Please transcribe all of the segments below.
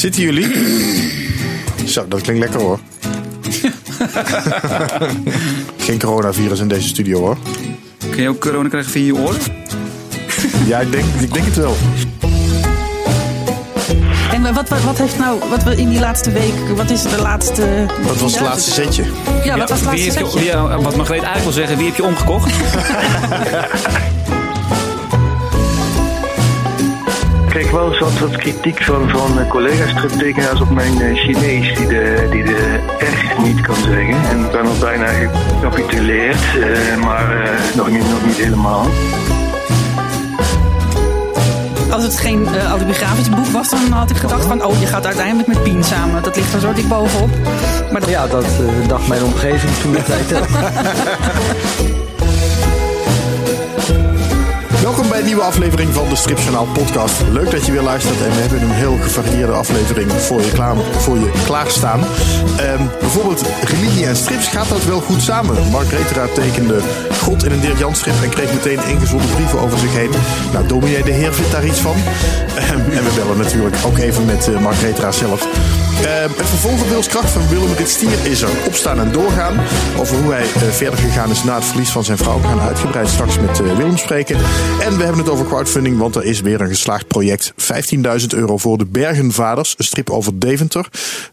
Zitten jullie? Zo, dat klinkt lekker hoor. Geen coronavirus in deze studio hoor. Kun je ook corona krijgen via je oren? Ja, ik denk, ik denk het wel. En wat, wat, wat heeft nou, wat we in die laatste week, wat is de laatste... Wat was het laatste zetje? Ja, wat was het wie laatste je, setje? wie, eh, wat Margreet eigenlijk wil zeggen, wie heb je omgekocht? kreeg wel eens wat, wat kritiek van, van collega's striptekenaars op mijn eh, Chinees, die de, die de R niet kan zeggen. En ik ben al bijna gecapituleerd, eh, maar eh, nog, niet, nog niet helemaal. Als het geen eh, autobiografisch boek was, dan had ik gedacht van... oh, je gaat uiteindelijk met Pien samen. Dat ligt er zo dik bovenop. Maar dat, Ja, dat dacht mijn omgeving toen de tijd. Een nieuwe aflevering van de Stripjournaal podcast. Leuk dat je weer luistert en we hebben een heel gevarieerde aflevering voor je, klaar, voor je klaarstaan. Ehm, bijvoorbeeld religie en strips gaat dat wel goed samen. Mark Retera tekende God in een Dirk Jan en kreeg meteen ingezonden brieven over zich heen. Nou, dominee de Heer vindt daar iets van. Ehm, en we bellen natuurlijk ook even met eh, Mark Retera zelf. Ehm, het vervolg op wilskracht van Willem Rit Stier is er opstaan en doorgaan. Over hoe hij eh, verder gegaan is na het verlies van zijn vrouw. We gaan uitgebreid straks met eh, Willem spreken. En we hebben het over crowdfunding, want er is weer een geslaagd project. 15.000 euro voor de Bergenvaders, een strip over Deventer.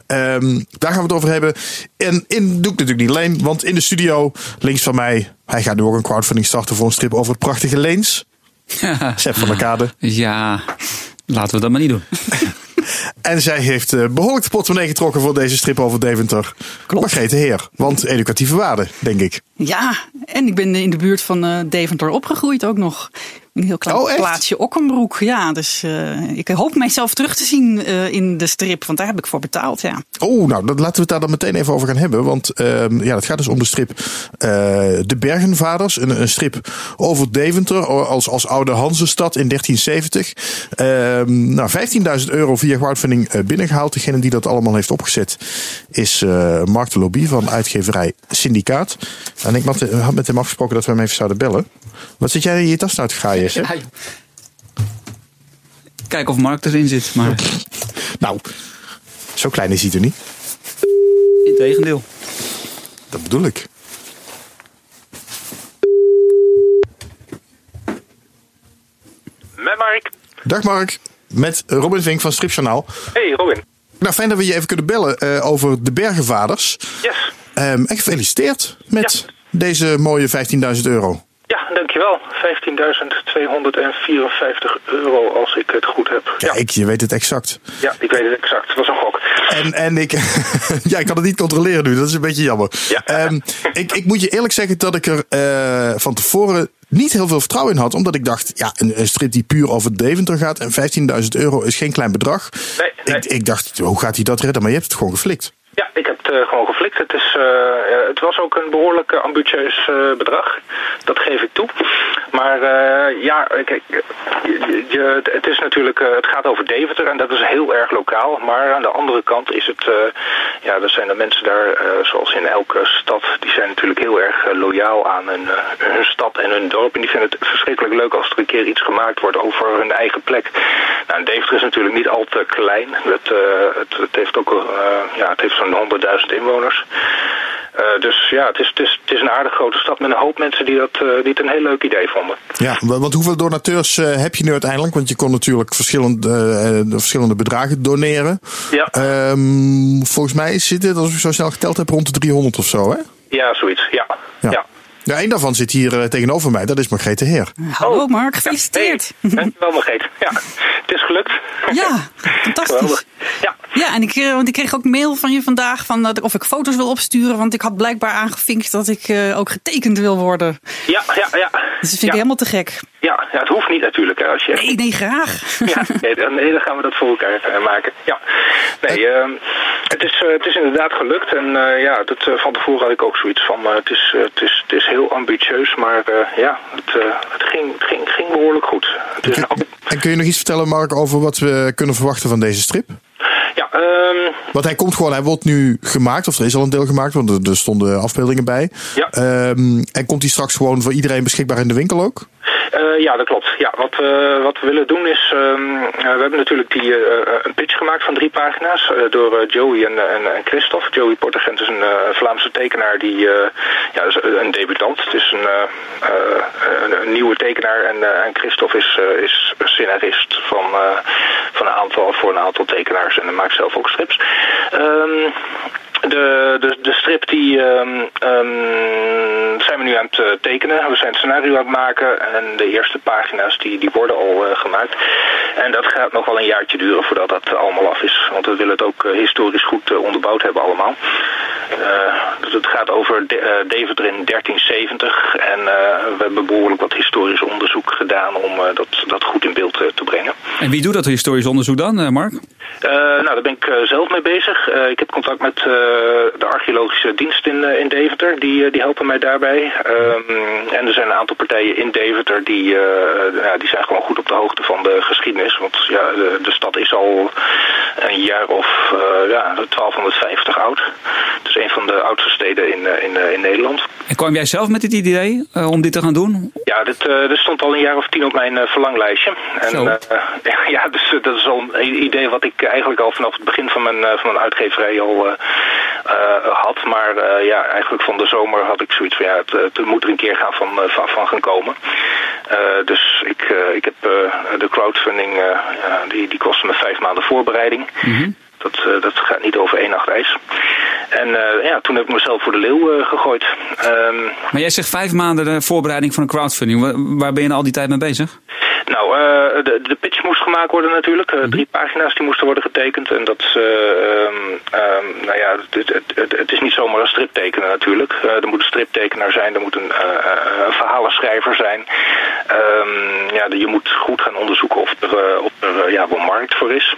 Ehm, daar gaan we het over hebben. En in, doe ik natuurlijk niet alleen, want in de studio links van mij... hij gaat nu ook een crowdfunding starten voor een strip over het prachtige Leens. Sepp van der Kade. ja, laten we dat maar niet doen. En zij heeft eh, behoorlijk de portemonnee getrokken voor deze strip over Deventer. Klopt. Margrethe Heer. Want educatieve waarde, denk ik. Ja, en ik ben in de buurt van eh, Deventer opgegroeid ook nog. Een heel klein Oh, plaatsje Okkenbroek. Ja, dus eh, ik hoop mijzelf terug te zien eh, in de strip. Want daar heb ik voor betaald, ja. Oh, nou, dat, laten we het daar dan meteen even over gaan hebben. Want ehm, ja, het gaat dus om de strip De Bergenvaders. Een, een strip over Deventer als, als oude Hanzestad in 1370. Ehm, nou, 15.000 euro via crowdfunding eh, binnengehaald. Degene die dat allemaal heeft opgezet is Mark de Lobby van uitgeverij Syndicaat. En ik had, had met hem afgesproken dat we hem even zouden bellen. Wat zit jij in je tas nou te graaien? Ja. Kijk of Mark erin zit, maar Nou, zo klein is hij er niet. in tegendeel. Dat bedoel ik. Met Mark. Dag Mark, met Robin Vink van Stripjournaal. Hey Robin. Nou, fijn dat we je even kunnen bellen eh, over de Bergenvaders. Yes. Ehm en gefeliciteerd met deze mooie 15.000 euro. Ja, dankjewel. 15.254 euro als ik het goed heb. Kijk, je weet het exact. ja, ik weet het exact. Het was een gok. En, en ik, ja, ik kan het niet controleren nu, dat is een beetje jammer. Ja. Ehm, ik, ik moet je eerlijk zeggen dat ik er eh, van tevoren niet heel veel vertrouwen in had. Omdat ik dacht, ja, een, een strip die puur over Deventer gaat en 15.000 euro is geen klein bedrag. Nee, nee. Ik, ik dacht, hoe gaat hij dat redden? Maar je hebt het gewoon geflikt. Ja, ik heb het eh, gewoon geflikt. Het, is, eh, eh, het was ook een behoorlijk eh, ambitieus bedrag. Dat geef ik toe. Maar ja, kijk, je, het is natuurlijk, het gaat over Deventer en dat is heel erg lokaal. Maar aan de andere kant is het, ja, er zijn de mensen daar, zoals in elke stad, die zijn natuurlijk heel erg loyaal aan hun, hun stad en hun dorp. En die vinden het verschrikkelijk leuk als er een keer iets gemaakt wordt over hun eigen plek. Nou, en Deventer is natuurlijk niet al te klein. Het, het, heeft ook, ja, het heeft zo'n 100.000 inwoners. Eh, dus ja, het is, het, is, het is een aardig grote stad met een hoop mensen die, dat, eh, die het een heel leuk idee vonden. Ja, wa- want hoeveel donateurs eh, heb je nu uiteindelijk? Want je kon natuurlijk verschillende, eh, verschillende bedragen doneren. Ja. Ehm, volgens mij zit dit, als ik zo snel geteld heb, rond de 300 of zo, hè? Ja, zoiets. Ja. Ja. ja. Ja, één daarvan zit hier tegenover mij. Dat is Margrethe Heer. Hallo Mark, gefeliciteerd. Hey, dankjewel Margreet. Ja, het is gelukt. Ja, fantastisch. Geweldig. Ja. Ja, en ik, eh, want ik kreeg ook mail van je vandaag van dat ik of ik foto's wil opsturen. Want ik had blijkbaar aangevinkt dat ik eh, ook getekend wil worden. Ja, ja, ja. Dus dat vind ja. ik helemaal te gek. Ja, ja, het hoeft niet natuurlijk. Hè, als je Nee, nee, graag. Ja, nee, dan, nee, dan gaan we dat voor elkaar eh, maken. Ja. Nee, ehm, het, is, eh, het is inderdaad gelukt. En eh, ja, dat, eh, van tevoren had ik ook zoiets van... eh, het, is, het, is, het is heel ambitieus, maar eh, ja, het, eh, het, ging, het ging, ging behoorlijk goed. Het is een, En kun je nog iets vertellen, Mark, over wat we kunnen verwachten van deze strip? Ja, ehm, Want hij komt gewoon, hij wordt nu gemaakt, of er is al een deel gemaakt, want er, er stonden afbeeldingen bij. Ja. Ehm, en komt hij straks gewoon voor iedereen beschikbaar in de winkel ook? Uh, ja, dat klopt. Ja, wat, we, wat we willen doen is, um, uh, we hebben natuurlijk die, een pitch gemaakt van drie pagina's door Joey en, en, en, Christophe. Joey Portegent is een Vlaamse tekenaar die, ja, een debutant. Het is een, een, een nieuwe tekenaar en, en Christophe is, is scenarist van, van een aantal, voor een aantal tekenaars en maakt zelf ook strips. Um, de, de, de strip die um, um, zijn we nu aan het uh, tekenen. We zijn het scenario aan het maken en de eerste pagina's die, die worden al uh, gemaakt. En dat gaat nog wel een jaartje duren voordat dat allemaal af is. Want we willen het ook uh, historisch goed onderbouwd hebben allemaal. dus het gaat over Deventer in 1370 en we hebben behoorlijk wat historisch onderzoek gedaan om dat, dat goed in beeld te brengen. En wie doet dat historisch onderzoek dan, Mark? Nou, daar ben ik zelf mee bezig. ik heb contact met de archeologische dienst in, in Deventer. Die, die helpen mij daarbij. Um, en er zijn een aantal partijen in Deventer die, ja, die zijn gewoon goed op de hoogte van de geschiedenis. Want ja, de, de stad is al een jaar of ja, 1250 oud. Het is een van de oudste steden in, in, in Nederland. En kwam jij zelf met dit idee om dit te gaan doen? Ja, dit, dit stond al een jaar of tien op mijn verlanglijstje. En, ja, dus dat is al een idee wat ik eigenlijk al vanaf het begin van mijn, van mijn uitgeverij al uh, had. Maar ja, eigenlijk van de zomer had ik zoiets van ja, het, het moet er een keer gaan van, van, van gaan komen. dus ik, ik heb de crowdfunding, die, die kostte me vijf maanden voorbereiding. Mm -hmm. Dat, uh, dat gaat niet over één nacht ijs. En uh, ja, toen heb ik mezelf voor de leeuw uh, gegooid. Um, maar jij zegt vijf maanden de voorbereiding van een crowdfunding. Waar, waar ben je nou al die tijd mee bezig? Nou, de, de pitch moest gemaakt worden natuurlijk. Mm -hmm. Drie pagina's die moesten worden getekend. En dat, um, um, nou ja, het, het, het, het, is niet zomaar een strip tekenen natuurlijk. er moet een striptekenaar zijn, er moet een, een verhalenschrijver zijn. ja, je moet goed gaan onderzoeken of er, of er ja, wel markt voor is.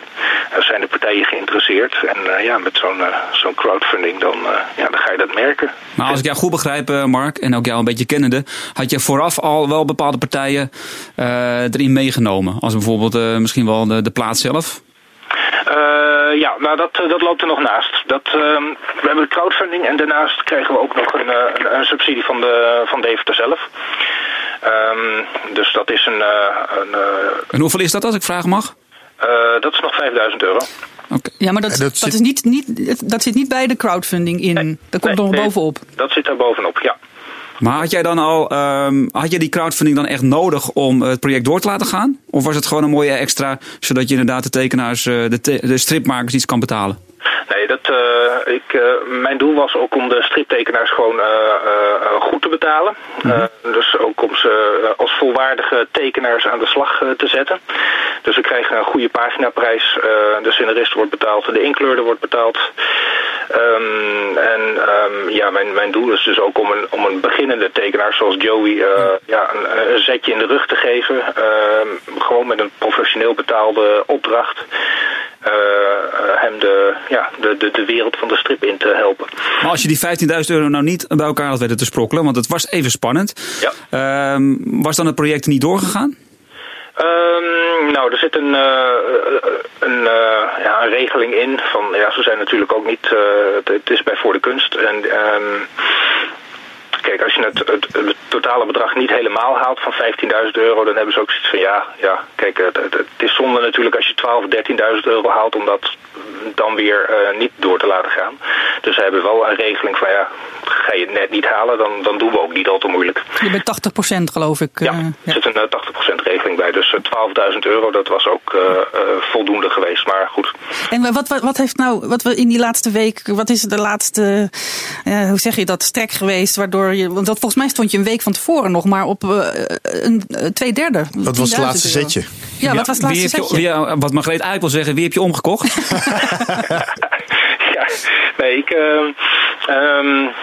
Zijn de partijen geïnteresseerd. En ja, met zo'n zo'n crowdfunding dan, ja, dan ga je dat merken. Maar als ik jou goed begrijp, Mark, en ook jou een beetje kennende, had je vooraf al wel bepaalde partijen erin meegenomen? Als bijvoorbeeld misschien wel de, de plaats zelf? ja, nou dat, dat loopt er nog naast. Dat, we hebben crowdfunding en daarnaast krijgen we ook nog een, een, een subsidie van, de, van Deventer zelf. Um, dus dat is een... een en hoeveel is dat als ik vragen mag? Uh, dat is nog 5000 euro. Okay. Ja, maar dat, dat, dat zit... is niet, niet, dat zit niet bij de crowdfunding in. Nee, dat komt nee, nog nee, bovenop. Dat zit daar bovenop, ja. Maar had jij dan al, um, had jij die crowdfunding dan echt nodig om het project door te laten gaan? Of was het gewoon een mooie extra, zodat je inderdaad de tekenaars, te de stripmakers iets kan betalen? Nee, dat, uh, ik, uh, mijn doel was ook om de striptekenaars gewoon uh, goed te betalen. Mm -hmm. dus ook om ze als volwaardige tekenaars aan de slag te zetten. Dus we krijgen een goede paginaprijs. de scenarist wordt betaald, de inkleurder wordt betaald. Um, en um, ja, mijn, mijn doel is dus ook om een, om een beginnende tekenaar zoals Joey ja, een, een, zetje in de rug te geven. gewoon met een professioneel betaalde opdracht. Hem de, ja, de, de, de wereld van de strip in te helpen. Maar als je die 15.000 euro nou niet bij elkaar had weten te sprokkelen, want het was even spannend. Ja. Um, was dan het project niet doorgegaan? Um, nou, er zit een, uh, een, uh, ja, een regeling in van, ja, ze zijn natuurlijk ook niet, uh, het, het, is bij voor de kunst. En um, kijk, als je het, het, het, totale bedrag niet helemaal haalt van 15.000 euro, dan hebben ze ook zoiets van ja, ja kijk, het, het, is zonde natuurlijk als je 12 of 13.000 euro haalt om dat dan weer uh, niet door te laten gaan. Dus ze hebben wel een regeling van ja, ga je het net niet halen, dan, dan doen we ook niet al te moeilijk. Je bent 80% geloof ik. Ja, er zit een uh, 80% regeling bij. Dus uh, 12.000 euro, dat was ook voldoende geweest, maar goed. En wat, wat, wat heeft nou, wat we in die laatste week, wat is de laatste, hoe zeg je dat, strek geweest, waardoor je, want dat, volgens mij stond je een week van tevoren nog maar op een twee derde. Wat was het laatste euro. zetje? Ja, wat was het laatste wie zetje? Je, wie, wat Margreet eigenlijk wil zeggen, wie heb je omgekocht? ja, nee, ik, uh, um,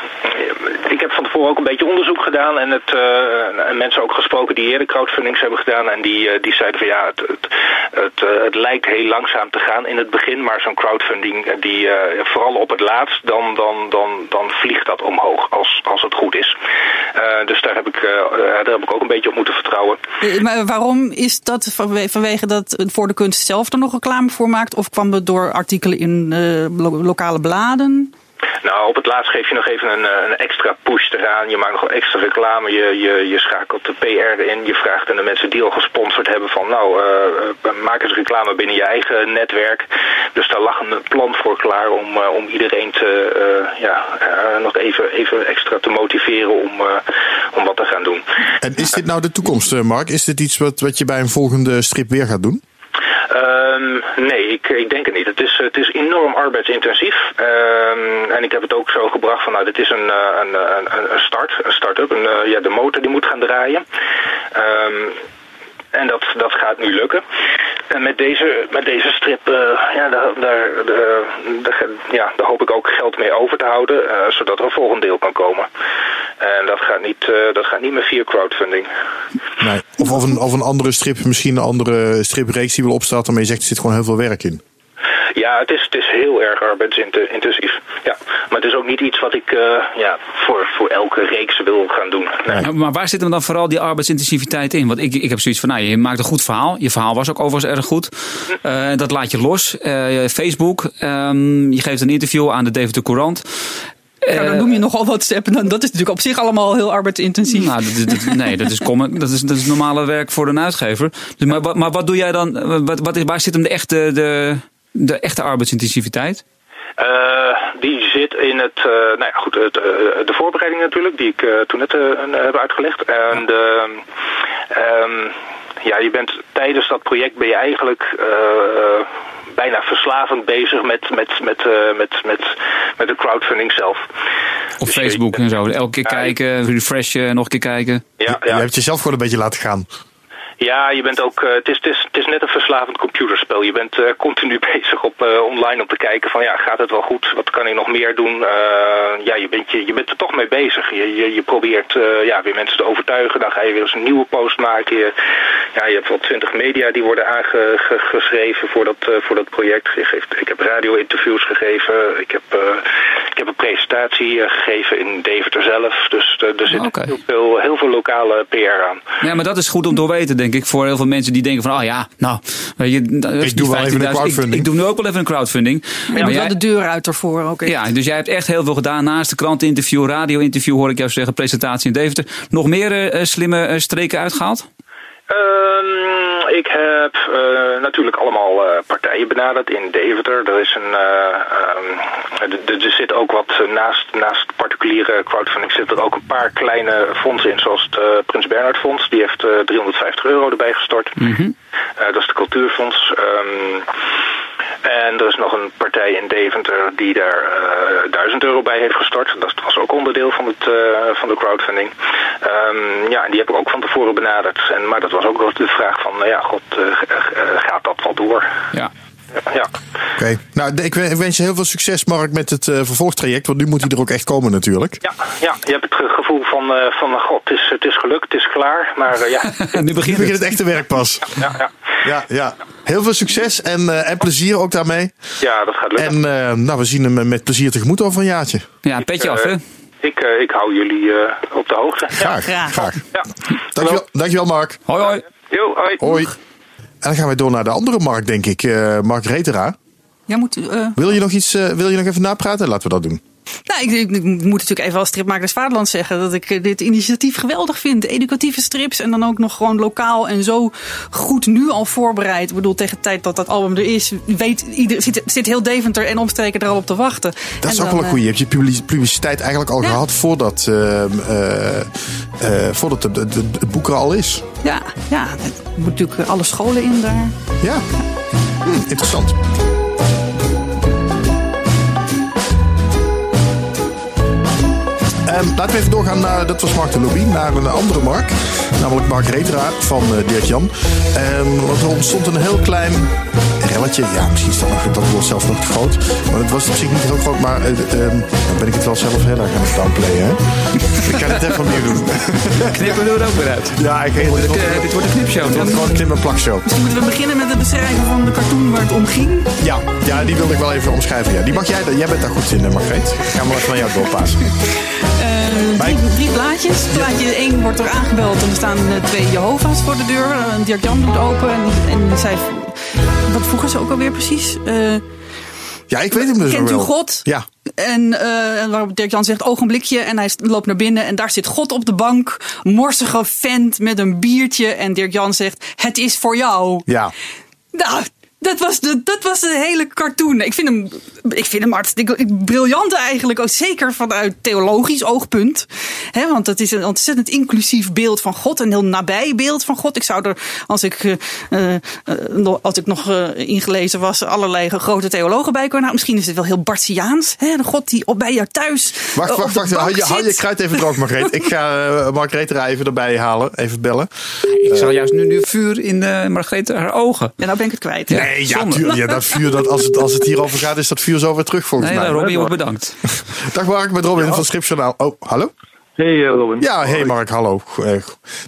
ik heb van tevoren ook een beetje onderzoek gedaan en het, uh, mensen ook gesproken die eerder crowdfundings hebben gedaan en die, uh, die zeiden van ja, het, het, het, uh, het, lijkt heel langzaam te gaan in het begin, maar zo'n crowdfunding, die vooral op het laatst, dan, dan, dan, dan vliegt dat omhoog als, als het goed is. dus daar heb, ik, daar heb ik ook een beetje op moeten vertrouwen. Maar waarom is dat vanwege, dat voor de kunst zelf er nog reclame voor maakt of kwam het door artikelen in lo lokale bladen? Nou, op het laatst geef je nog even een, eh, een extra push eraan. Je maakt nog extra reclame. Je, je, je schakelt de PR in. Je vraagt aan de mensen die al gesponsord hebben van... nou, uh, maak eens reclame binnen je eigen netwerk. Dus daar lag een plan voor klaar om, om iedereen te, ja, nog even, even extra te motiveren om, om wat te gaan doen. En is dit nou de toekomst, Mark? Is dit iets wat, wat je bij een volgende strip weer gaat doen? Um, nee, ik, ik denk het niet. Het is, het is enorm arbeidsintensief. Um, en ik heb het ook zo gebracht van, nou, dit is een, een, een, een start, een start-up. Een, ja, de motor die moet gaan draaien. Um, en dat, dat gaat nu lukken. En met deze, met deze strip, uh, ja, daar, daar, ja, daar hoop ik ook geld mee over te houden, uh, zodat er een volgend deel kan komen. En dat gaat niet, uh, dat gaat niet meer via crowdfunding. Nee. Of, of, een, of een andere strip, misschien een andere stripreeks die wil opstarten, maar je zegt er zit gewoon heel veel werk in. Ja, het is, het is heel erg arbeidsintensief. Ja. Maar het is ook niet iets wat ik uh, ja, voor, voor elke reeks wil gaan doen. Nee. Maar waar zit hem dan vooral die arbeidsintensiviteit in? Want ik, ik heb zoiets van, nou, je maakt een goed verhaal. Je verhaal was ook overigens erg goed. Uh, dat laat je los. Uh, Facebook, um, je geeft een interview aan de Deventer Courant. Ja, dan noem je nogal wat stappen. Dat is natuurlijk op zich allemaal heel arbeidsintensief. Nou, dat, dat, nee, dat is, common, dat, is, dat is normale werk voor een uitgever. Dus, maar, maar wat doe jij dan? Wat, wat is, waar zit hem de echte, de, de echte arbeidsintensiviteit? Uh, die zit in het, uh, nou ja, goed, het, uh, de voorbereiding natuurlijk, die ik toen net heb uitgelegd. En de, um, ja, je bent tijdens dat project ben je eigenlijk bijna verslavend bezig met, met, met, met, met, met de crowdfunding zelf. Op dus Facebook je, en zo, elke keer kijken, refreshen, nog een keer kijken. Ja, ja. Je hebt jezelf gewoon een beetje laten gaan. Ja, je bent ook. Uh, het, is, het, is, het is net een verslavend computerspel. Je bent uh, continu bezig op uh, online om te kijken van ja, gaat het wel goed? Wat kan ik nog meer doen? ja, je bent, je, je bent er toch mee bezig. Je, je, je probeert ja, weer mensen te overtuigen. Dan ga je weer eens een nieuwe post maken. Je, ja, je hebt wel twintig media die worden aangeschreven voor dat, voor dat project. Je geeft, ik heb radio-interviews gegeven. Ik heb, ik heb een presentatie gegeven in Deventer zelf. Dus er zit okay. heel, veel, heel veel lokale PR aan. Ja, maar dat is goed om te weten, denk ik, voor heel veel mensen die denken van, oh ja, nou, weet je, ik doe wel even een crowdfunding. Ik, ik, doe nu ook wel even een crowdfunding. Ja, maar jij, wel de deur uit ervoor ook. Ja, dus jij hebt echt heel veel gedaan naast de kranteninterview, radio-interview, hoor ik jou zeggen, presentatie in Deventer. Nog meer uh, slimme uh, streken uitgehaald? Um, ik heb uh, natuurlijk allemaal uh, partijen benaderd in Deventer. Er is een, um, er zit ook wat naast, naast particuliere crowdfunding zit er ook een paar kleine fondsen in, zoals het Prins Bernhard Fonds. Die heeft 350 euro erbij gestort. Mm -hmm. dat is de Cultuurfonds. Um, en er is nog een partij in Deventer die daar uh, 1000 euro bij heeft gestort. Dat was ook onderdeel van, het, uh, van de crowdfunding. Um, ja, die heb ik ook van tevoren benaderd. En, maar dat was ook de vraag van, nou ja, god, uh, gaat dat wel door? Ja. Ja. Oké, okay. nou ik wens je heel veel succes Mark met het uh, vervolgtraject, want nu moet hij er ook echt komen natuurlijk. Ja, ja je hebt het gevoel van, uh, van god, het is, het is gelukt, het is klaar, maar uh, ja. nu begint het echte werk pas. Ja, ja. ja, ja. Heel veel succes en, en plezier ook daarmee. Ja, dat gaat lukken. En nou, we zien hem met plezier tegemoet over een jaartje. Ja, een petje af hè. Ik, ik hou jullie op de hoogte. Graag, ja. graag. Ja. Dankjewel, dankjewel Mark. Hoi hoi. Jo, hoi. Hoi. En dan gaan we door naar de andere Mark, denk ik. Uh, Mark Retera. Ja, moet, uh... wil, je nog iets, uh, wil je nog even napraten? Laten we dat doen. Nou, ik, ik, ik, moet natuurlijk even als stripmakers Vaderland zeggen dat ik dit initiatief geweldig vind. Educatieve strips en dan ook nog gewoon lokaal en zo goed nu al voorbereid. Ik bedoel, tegen de tijd dat dat album er is, weet ieder, zit, zit heel Deventer en omstreken er al op te wachten. Dat is en ook wel een goeie. Je hebt je publiciteit eigenlijk al ja. gehad voordat, uh, uh, uh, voordat het, het, het boek er al is. Ja, ja, er moet natuurlijk alle scholen in daar. Ja, hm, interessant. Um, laten we even doorgaan naar, dat was Mark de Lobby, naar een andere Mark. Namelijk Mark Retera van uh, Dirk Jan. Um, want er ontstond een heel klein relletje. Ja, misschien is dat, nog, dat woord zelf nog te groot. Maar het was op zich niet heel groot. Maar uh, um, dan ben ik het wel zelf heel erg aan het downplayen. Hè? ik kan het even opnieuw doen. Knippen we er ook weer uit. Ja, ik dit, wordt een, dit wordt een knipshow. Dit wordt gewoon een knip- en plakshow. Misschien moeten we beginnen met het beschrijven van de cartoon waar het om ging. Ja, ja die wilde ik wel even omschrijven. Ja. Die mag jij, jij bent daar goed in, Margreet. Gaan we even naar jou doorpassen. Uh, drie, drie, blaadjes. Blaadje 1 wordt er aangebeld en er staan uh, twee Jehovah's voor de deur. Dirk Jan doet open en, en zij... Wat vroegen ze ook alweer precies? Uh, Ja, ik weet hem dus Kent u wel. God? Ja. En eh, waarop Dirk Jan zegt ogenblikje en hij loopt naar binnen en daar zit God op de bank. Morsige vent met een biertje en Dirk Jan zegt het is voor jou. Ja. Nou, dat was de, dat was de hele cartoon. Ik vind hem, ik vind hem hartstikke briljant eigenlijk. Ook zeker vanuit theologisch oogpunt. Hè, want het is een ontzettend inclusief beeld van God. Een heel nabij beeld van God. Ik zou er, als ik, nog- als ik nog eh, ingelezen was, allerlei grote theologen bij kunnen. Nou, misschien is het wel heel Bartiaans. Hè? De God die op bij jou thuis. Wacht, op wacht, wacht. Hou je, hou je kruid even droog, Margreet. Ik ga uh, Margreet er even erbij halen. Even bellen. Ik zag juist nu, nu vuur in uh, Margreet haar ogen. Ja, nou ben ik het kwijt. Ja. Nee, ja, tuurlijk. ja, dat vuur, dat, als, het, als het hierover gaat, is dat vuur zo weer terug volgens Nee, mij. Robin, je wordt bedankt. Dag Mark, met Robin van Stripjournaal. Oh, hallo? Hey eh, Robin. Ja, hey Mark, hallo. Eh,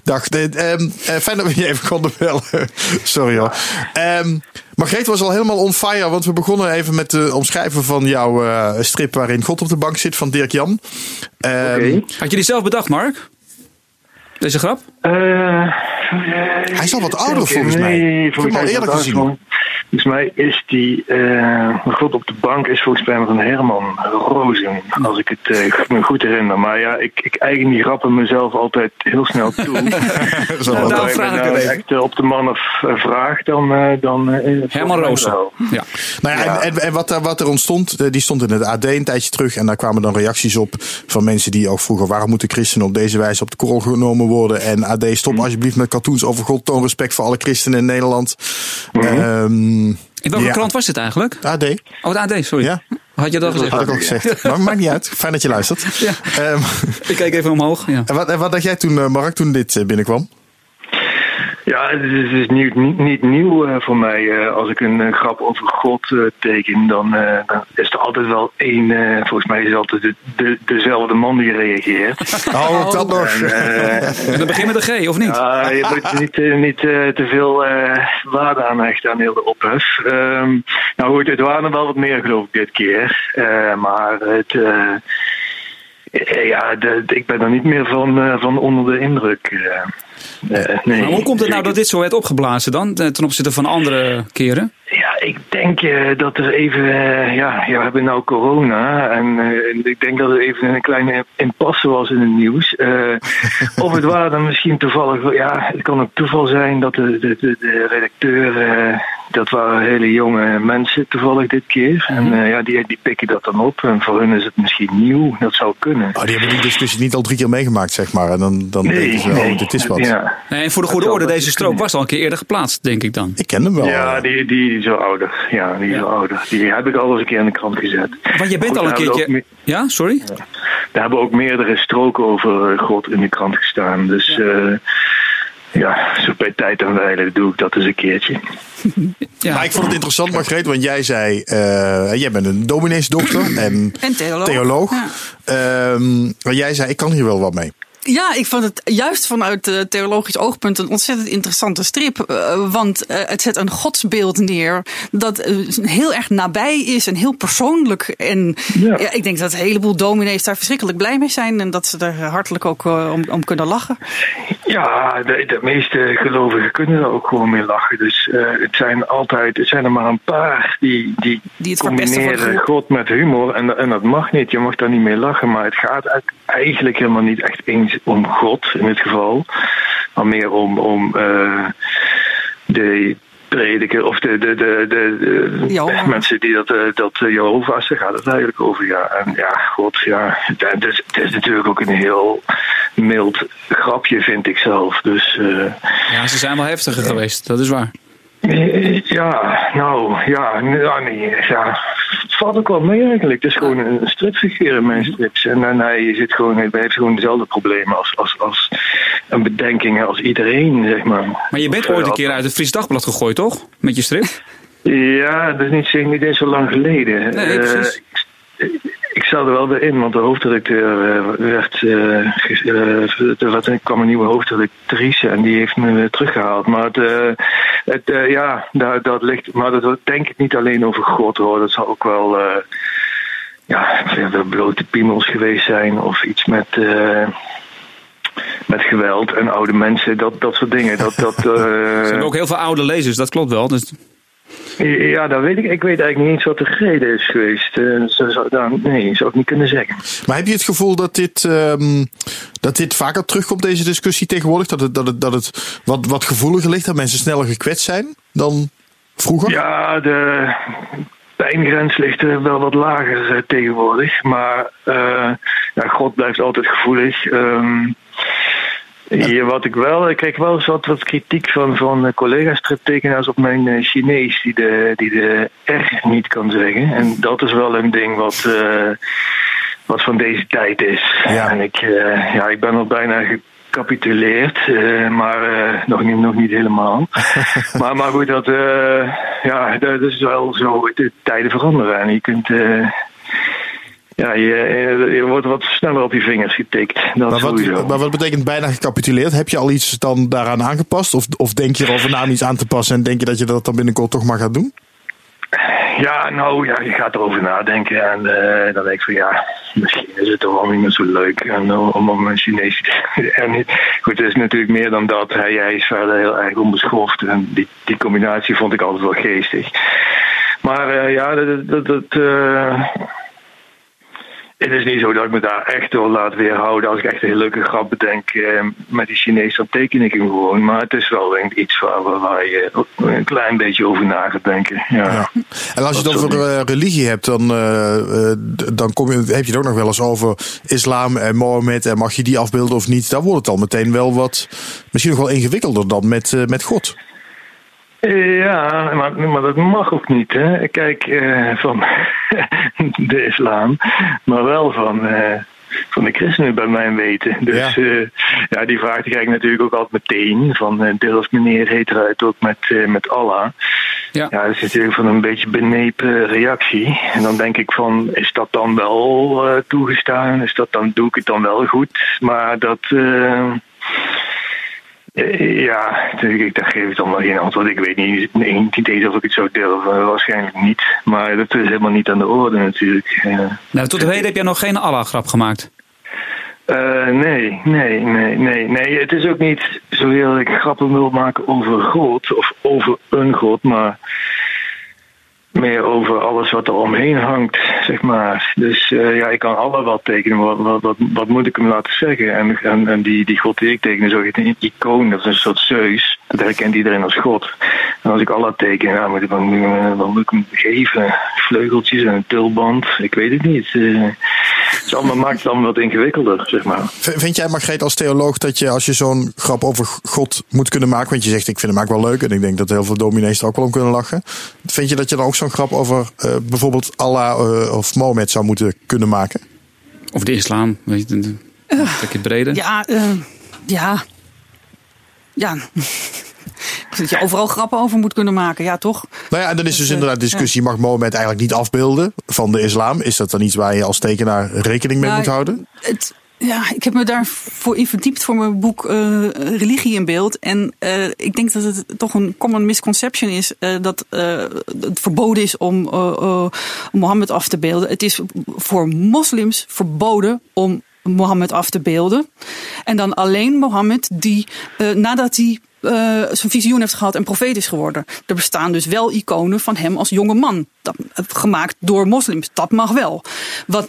Dag. Eh, ehm, eh, fijn dat we je even konden bellen. Sorry hoor. Ehm, Margreet was al helemaal on fire, want we begonnen even met het omschrijven van jouw eh, strip waarin God op de bank zit van Dirk Jan. Ehm. Had je die zelf bedacht, Mark? Deze grap? Eh, Hij is al wat ouder, volgens mij. nee, Ik heb hem al eerder gezien. Volgens mij is die eh God op de bank is volgens mij van Herman Rozen, als ik het eh, me goed herinner. Maar ja, ik, ik eigen die grappen mezelf altijd heel snel toe. Zo, Nou, daarom Als vraag je ik nou even. echt eh, op de man of vraagt, dan... eh, dan is het Herman wel. Ja. Nou ja, Ja. En, en, en wat, er- wat er ontstond, die stond in het AD een tijdje terug. En daar kwamen dan reacties op van mensen die ook vroegen... waarom moeten christenen op deze wijze op de korrel genomen worden? En AD, stop Mhm. alsjeblieft met cartoons over God. Toon respect voor alle christenen in Nederland. In welke Ja. krant was dit eigenlijk? AD, Oh, het AD, sorry. Ja. Had je dat gezegd? had ik ook gezegd. Maar maakt niet uit. Fijn dat je luistert. Ja. Ehm, Ik keek even omhoog. Ja. en, wat, en wat dacht jij toen, eh, Mark, toen dit eh, binnenkwam? Ja, het is, het is nieuw, niet, niet nieuw eh, voor mij. Eh, als ik een eh, grap over God eh, teken, dan, eh, dan is er altijd wel één. eh, volgens mij is het altijd de, de, dezelfde man die reageert. Oh, dat nog. En, En dat begint met een G, of niet? ja, je moet niet, niet eh, te veel eh, waarde aan hechten aan heel de ophef. Ehm, nou goed, het waren er wel wat meer geloof ik dit keer. Eh, maar het... ja, de- ik ben er niet meer van, eh, van onder de indruk. Eh. Eh, nee. Maar hoe komt het nou dat dit zo werd opgeblazen dan, eh, ten opzichte van andere keren? Ja, ik denk dat er even. ja, ja, we hebben nou corona. En ik denk dat er even een kleine impasse was in het nieuws. Of het waren dan misschien toevallig. Ja, het kan ook toeval zijn dat de, de, de, de redacteur. dat waren hele jonge mensen toevallig dit keer. En eh, ja, die, die pikken dat dan op. En voor hun is het misschien nieuw. Dat zou kunnen. Oh, die hebben die discussie niet al drie keer meegemaakt, zeg maar. En dan, dan denken ze, oh, dit is wat. Ja, Nee, en voor de goede orde, deze strook was al een keer eerder geplaatst, denk ik dan. Ik ken hem wel. ja eh. die, die is wel ouder. Ja, die is wel ouder. Die heb ik al eens een keer in de krant gezet. Want je bent Goed, al een daar hebben we ook keertje... me- Ja, sorry? Daar hebben ook meerdere stroken over eh, God in de krant gestaan. Dus ja, ja zo bij tijd en wijle doe ik dat eens een keertje. Ja. Maar ik vond het interessant, Margreet, want jij zei... eh, jij bent een domineesdochter en En theoloog. theoloog. Ja. Ehm, maar jij zei, ik kan hier wel wat mee. Ja, ik vond het juist vanuit eh, theologisch oogpunt een ontzettend interessante strip. Eh, want eh, het zet een godsbeeld neer dat heel erg nabij is en heel persoonlijk. En ja. Ja. ik denk dat een heleboel dominees daar verschrikkelijk blij mee zijn. En dat ze er hartelijk ook om, om kunnen lachen. Ja, de, de meeste gelovigen kunnen er ook gewoon mee lachen. Dus het zijn altijd, het zijn er maar een paar die, die, Die het combineren. God met humor. En, en dat mag niet, je mag daar niet mee lachen. Maar het gaat eigenlijk- eigenlijk helemaal niet echt eens om God in dit geval. Maar meer om, om eh, de prediker of de, de, de, de, mensen die dat, eh, dat eh, Jehovah's, daar gaat het eigenlijk over. Ja. En ja, God, ja. Het is, het is natuurlijk ook een heel mild grapje, vind ik zelf. Dus eh, Ja, ze zijn wel heftiger geweest, dat is waar. Eh, ja, nou, ja, nee, ja, nee, ja. Het valt ook wel mee eigenlijk. Het is gewoon een stripfiguur in mijn strips. En, en hij, zit gewoon, hij heeft gewoon dezelfde problemen als, als, als een bedenking als iedereen, zeg maar. Maar je bent Of, ooit een eh, keer uit het Fries Dagblad gegooid, toch? Met je strip? Ja, dat is niet, niet eens zo lang geleden. Nee, Eh, precies. Ik zat er wel weer in, want de hoofddirecteur eh, werd. eh, eh, er werd- er kwam een nieuwe hoofddirectrice en die heeft me teruggehaald. Maar het, het, ja, dat, dat ligt. Maar dat denk ik niet alleen over God hoor. Dat zal ook wel. ja, blote piemels geweest zijn of iets met. met geweld en oude mensen, dat, dat soort dingen. Dat, dat, Ze hebben ook heel veel oude lezers, dat klopt wel. Dus Ja, dat weet ik. Ik weet eigenlijk niet eens wat de reden is geweest. Uh, zo, zo, nou, nee, zou ik niet kunnen zeggen. Maar heb je het gevoel dat dit, um, dat dit vaker terugkomt, deze discussie tegenwoordig? Dat het, dat het, dat het wat, wat gevoeliger ligt, dat mensen sneller gekwetst zijn dan vroeger? Ja, de pijngrens ligt er wel wat lager uh, tegenwoordig. Maar uh, ja, God blijft altijd gevoelig. Um, ja, wat ik wel, ik kreeg wel eens wat, wat kritiek van, van collega-striptekenaars op mijn uh, Chinees, die de, die de R niet kan zeggen. En dat is wel een ding wat, uh, wat van deze tijd is. Ja. En ik, uh, ja, ik ben al bijna gecapituleerd, maar nog, niet, nog niet helemaal. maar, maar goed, dat, ja, dat is wel zo, de tijden veranderen. En je kunt ja, je, je, wordt wat sneller op je vingers getikt. Dat maar, wat, maar wat betekent bijna gecapituleerd? Heb je al iets dan daaraan aangepast? Of, of denk je erover na om iets aan te passen en denk je dat je dat dan binnenkort toch maar gaat doen? Ja, nou ja, je gaat erover nadenken en uh, dan denk ik van ja, misschien is het toch wel niet meer zo leuk en, uh, om om een Chinees en Goed, het is natuurlijk meer dan dat. Hij, hij is verder heel erg onbeschoft en die, die combinatie vond ik altijd wel geestig. Maar uh, ja, dat, dat, dat het is niet zo dat ik me daar echt door laat weerhouden. Als ik echt een hele leuke grap bedenk eh, met die Chinees, dan teken ik hem gewoon. Maar het is wel denk ik, iets waar, waar je een klein beetje over na gaat denken. Ja. ja. En als je het over uh, religie hebt, dan, uh, dan kom je, heb je het ook nog wel eens over islam en Mohammed. En mag je die afbeelden of niet? Dan wordt het al meteen wel wat, misschien nog wel ingewikkelder dan met, met God. Ja, maar, maar dat mag ook niet. Hè? Kijk, uh, van de islam, maar wel van, uh, van de christenen bij mijn weten. Dus ja, uh, ja die vraag die krijg ik natuurlijk ook altijd meteen. Van deels meneer heet eruit ook met, met Allah. Ja. ja, dat is natuurlijk van een beetje benepen reactie. En dan denk ik van, is dat dan wel toegestaan? Is dat dan, doe ik het dan wel goed? Maar dat... Ja, ik, daar geef ik dan wel geen antwoord. Ik weet niet, niet eens of ik het zou durven. Waarschijnlijk niet. Maar dat is helemaal niet aan de orde natuurlijk. Nou, tot de heden heb jij nog geen Allah-grap gemaakt? Uh, nee, nee, nee, nee, nee. Het is ook niet zo heel ik grappen wil maken over God of over een God, maar meer over alles wat er omheen hangt, zeg maar. Dus uh, ja, ik kan alle wat tekenen, wat, wat, wat, wat, moet ik hem laten zeggen? En, en, en die, die god die ik teken is ook een icoon, dat is een soort Zeus. Dat herkent iedereen als god. En als ik Allah teken, ja, moet ik, dan moet ik hem geven. Vleugeltjes en een tulband, ik weet het niet. Uh, het allemaal, maakt het allemaal wat ingewikkelder, zeg maar. Vind jij, Margreet, als theoloog dat je als je zo'n grap over God moet kunnen maken, want je zegt ik vind hem eigenlijk wel leuk en ik denk dat heel veel dominees er ook wel om kunnen lachen. Vind je dat je dan ook zo'n grap over uh, bijvoorbeeld Allah uh, of Mohammed zou moeten kunnen maken? Of de islam, weet je, een stukje breder. Ja, ja. Ja. Dat je overal grappen over moet kunnen maken, ja toch? Nou ja, en dan is dus inderdaad discussie, mag Mohammed eigenlijk niet afbeelden van de islam? Is dat dan iets waar je als tekenaar rekening mee nou, moet houden? Het, ja, ik heb me daarvoor in verdiept voor mijn boek uh, Religie in Beeld. En uh, ik denk dat het toch een common misconception is uh, dat het verboden is om Mohammed af te beelden. Het is voor moslims verboden om Mohammed af te beelden. En dan alleen Mohammed die nadat hij uh, zijn visioen heeft gehad en profeet is geworden. Er bestaan dus wel iconen van hem als jonge man. Dat, gemaakt door moslims. Dat mag wel. Wat,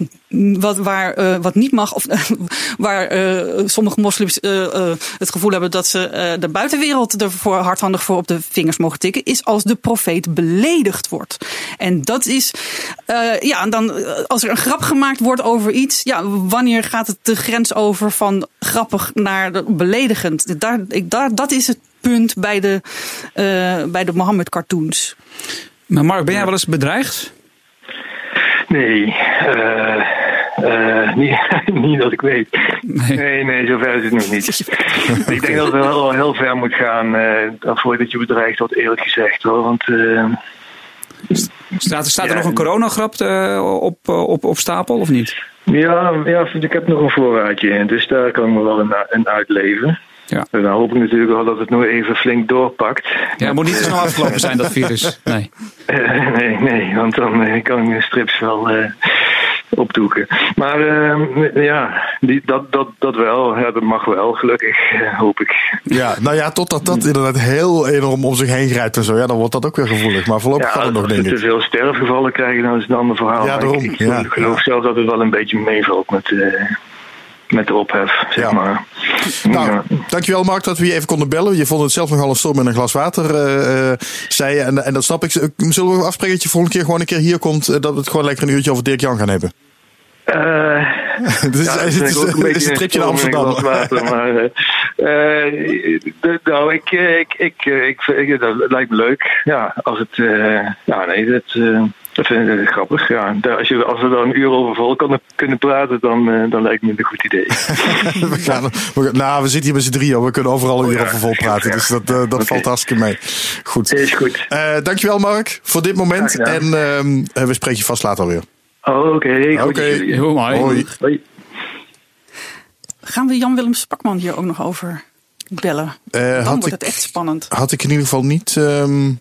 wat, waar, uh, wat niet mag, of waar sommige moslims het gevoel hebben dat ze de buitenwereld ervoor hardhandig voor op de vingers mogen tikken, is als de profeet beledigd wordt. En dat is, ja, dan als er een grap gemaakt wordt over iets, ja, wanneer gaat het de grens over van grappig naar beledigend? Daar, ik, daar, dat is het punt bij de, uh, bij de Mohammed cartoons. Maar Mark, ben jij wel eens bedreigd? Nee, uh, uh, niet, niet dat ik weet. Nee, nee, nee zover is het nog niet. ik denk dat het wel heel ver moet gaan uh, voordat je bedreigd wordt, eerlijk gezegd hoor. Want. Staat, staat er nog een coronagrap op, op, op stapel of niet? Ja, ja, ik heb nog een voorraadje, dus daar kan ik me wel een uitleven. Ja. En dan hoop ik natuurlijk wel dat het nog even flink doorpakt. Ja, het moet niet te snel afgelopen zijn, dat virus. Nee. Uh, nee, nee, want dan uh, kan ik de strips wel uh, opdoeken. Maar uh, ja, die, dat, dat, dat wel. Ja, dat mag wel, gelukkig, hoop ik. Ja, nou ja, totdat dat inderdaad heel enorm om zich heen grijpt en zo. Ja, dan wordt dat ook weer gevoelig. Maar voorlopig ja, gaat het nog, denk ik. Als we te veel sterfgevallen krijgen, dan is het een ander verhaal. Ja, daarom. Ik, ik ja, geloof ja. zelf dat het wel een beetje meevalt met... Uh, met de ophef, zeg Ja. maar. Nou, Ja. dankjewel Mark dat we je even konden bellen. Je vond het zelf nogal een storm in een glas water, eh, eh, zei je. En, en dat snap ik. Zullen we afspreken dat je volgende keer gewoon een keer hier komt? eh, dat we het gewoon lekker een uurtje over Dirk Jan gaan hebben? Eh, Dit is, Ja, dat het is, ook een het is een tripje naar Amsterdam. water, maar, de- nou, ik, ik, ik, ik, dat lijkt me leuk. Ja, als het, eh, ja, nee, dat, eh, dat vind ik grappig. Ja, als, je, als we daar een uur over vol kunnen, kunnen praten, dan, eh, dan lijkt me het een goed idee. We gaan, we, nou, we zitten hier met z'n drieën. We kunnen overal een uur Oh ja. over vol praten. Dus dat, eh, dat valt hartstikke mee. Goed. Is goed. Eh, dankjewel Mark voor dit moment. En ehm, eh, we spreken je vast later weer. Oh, Oké, goed. Oké. Hoi. Hoi. Gaan we Jan-Willem Spakman hier ook nog over bellen? Eh, Dan wordt ik, het echt spannend. had ik in ieder geval niet ehm,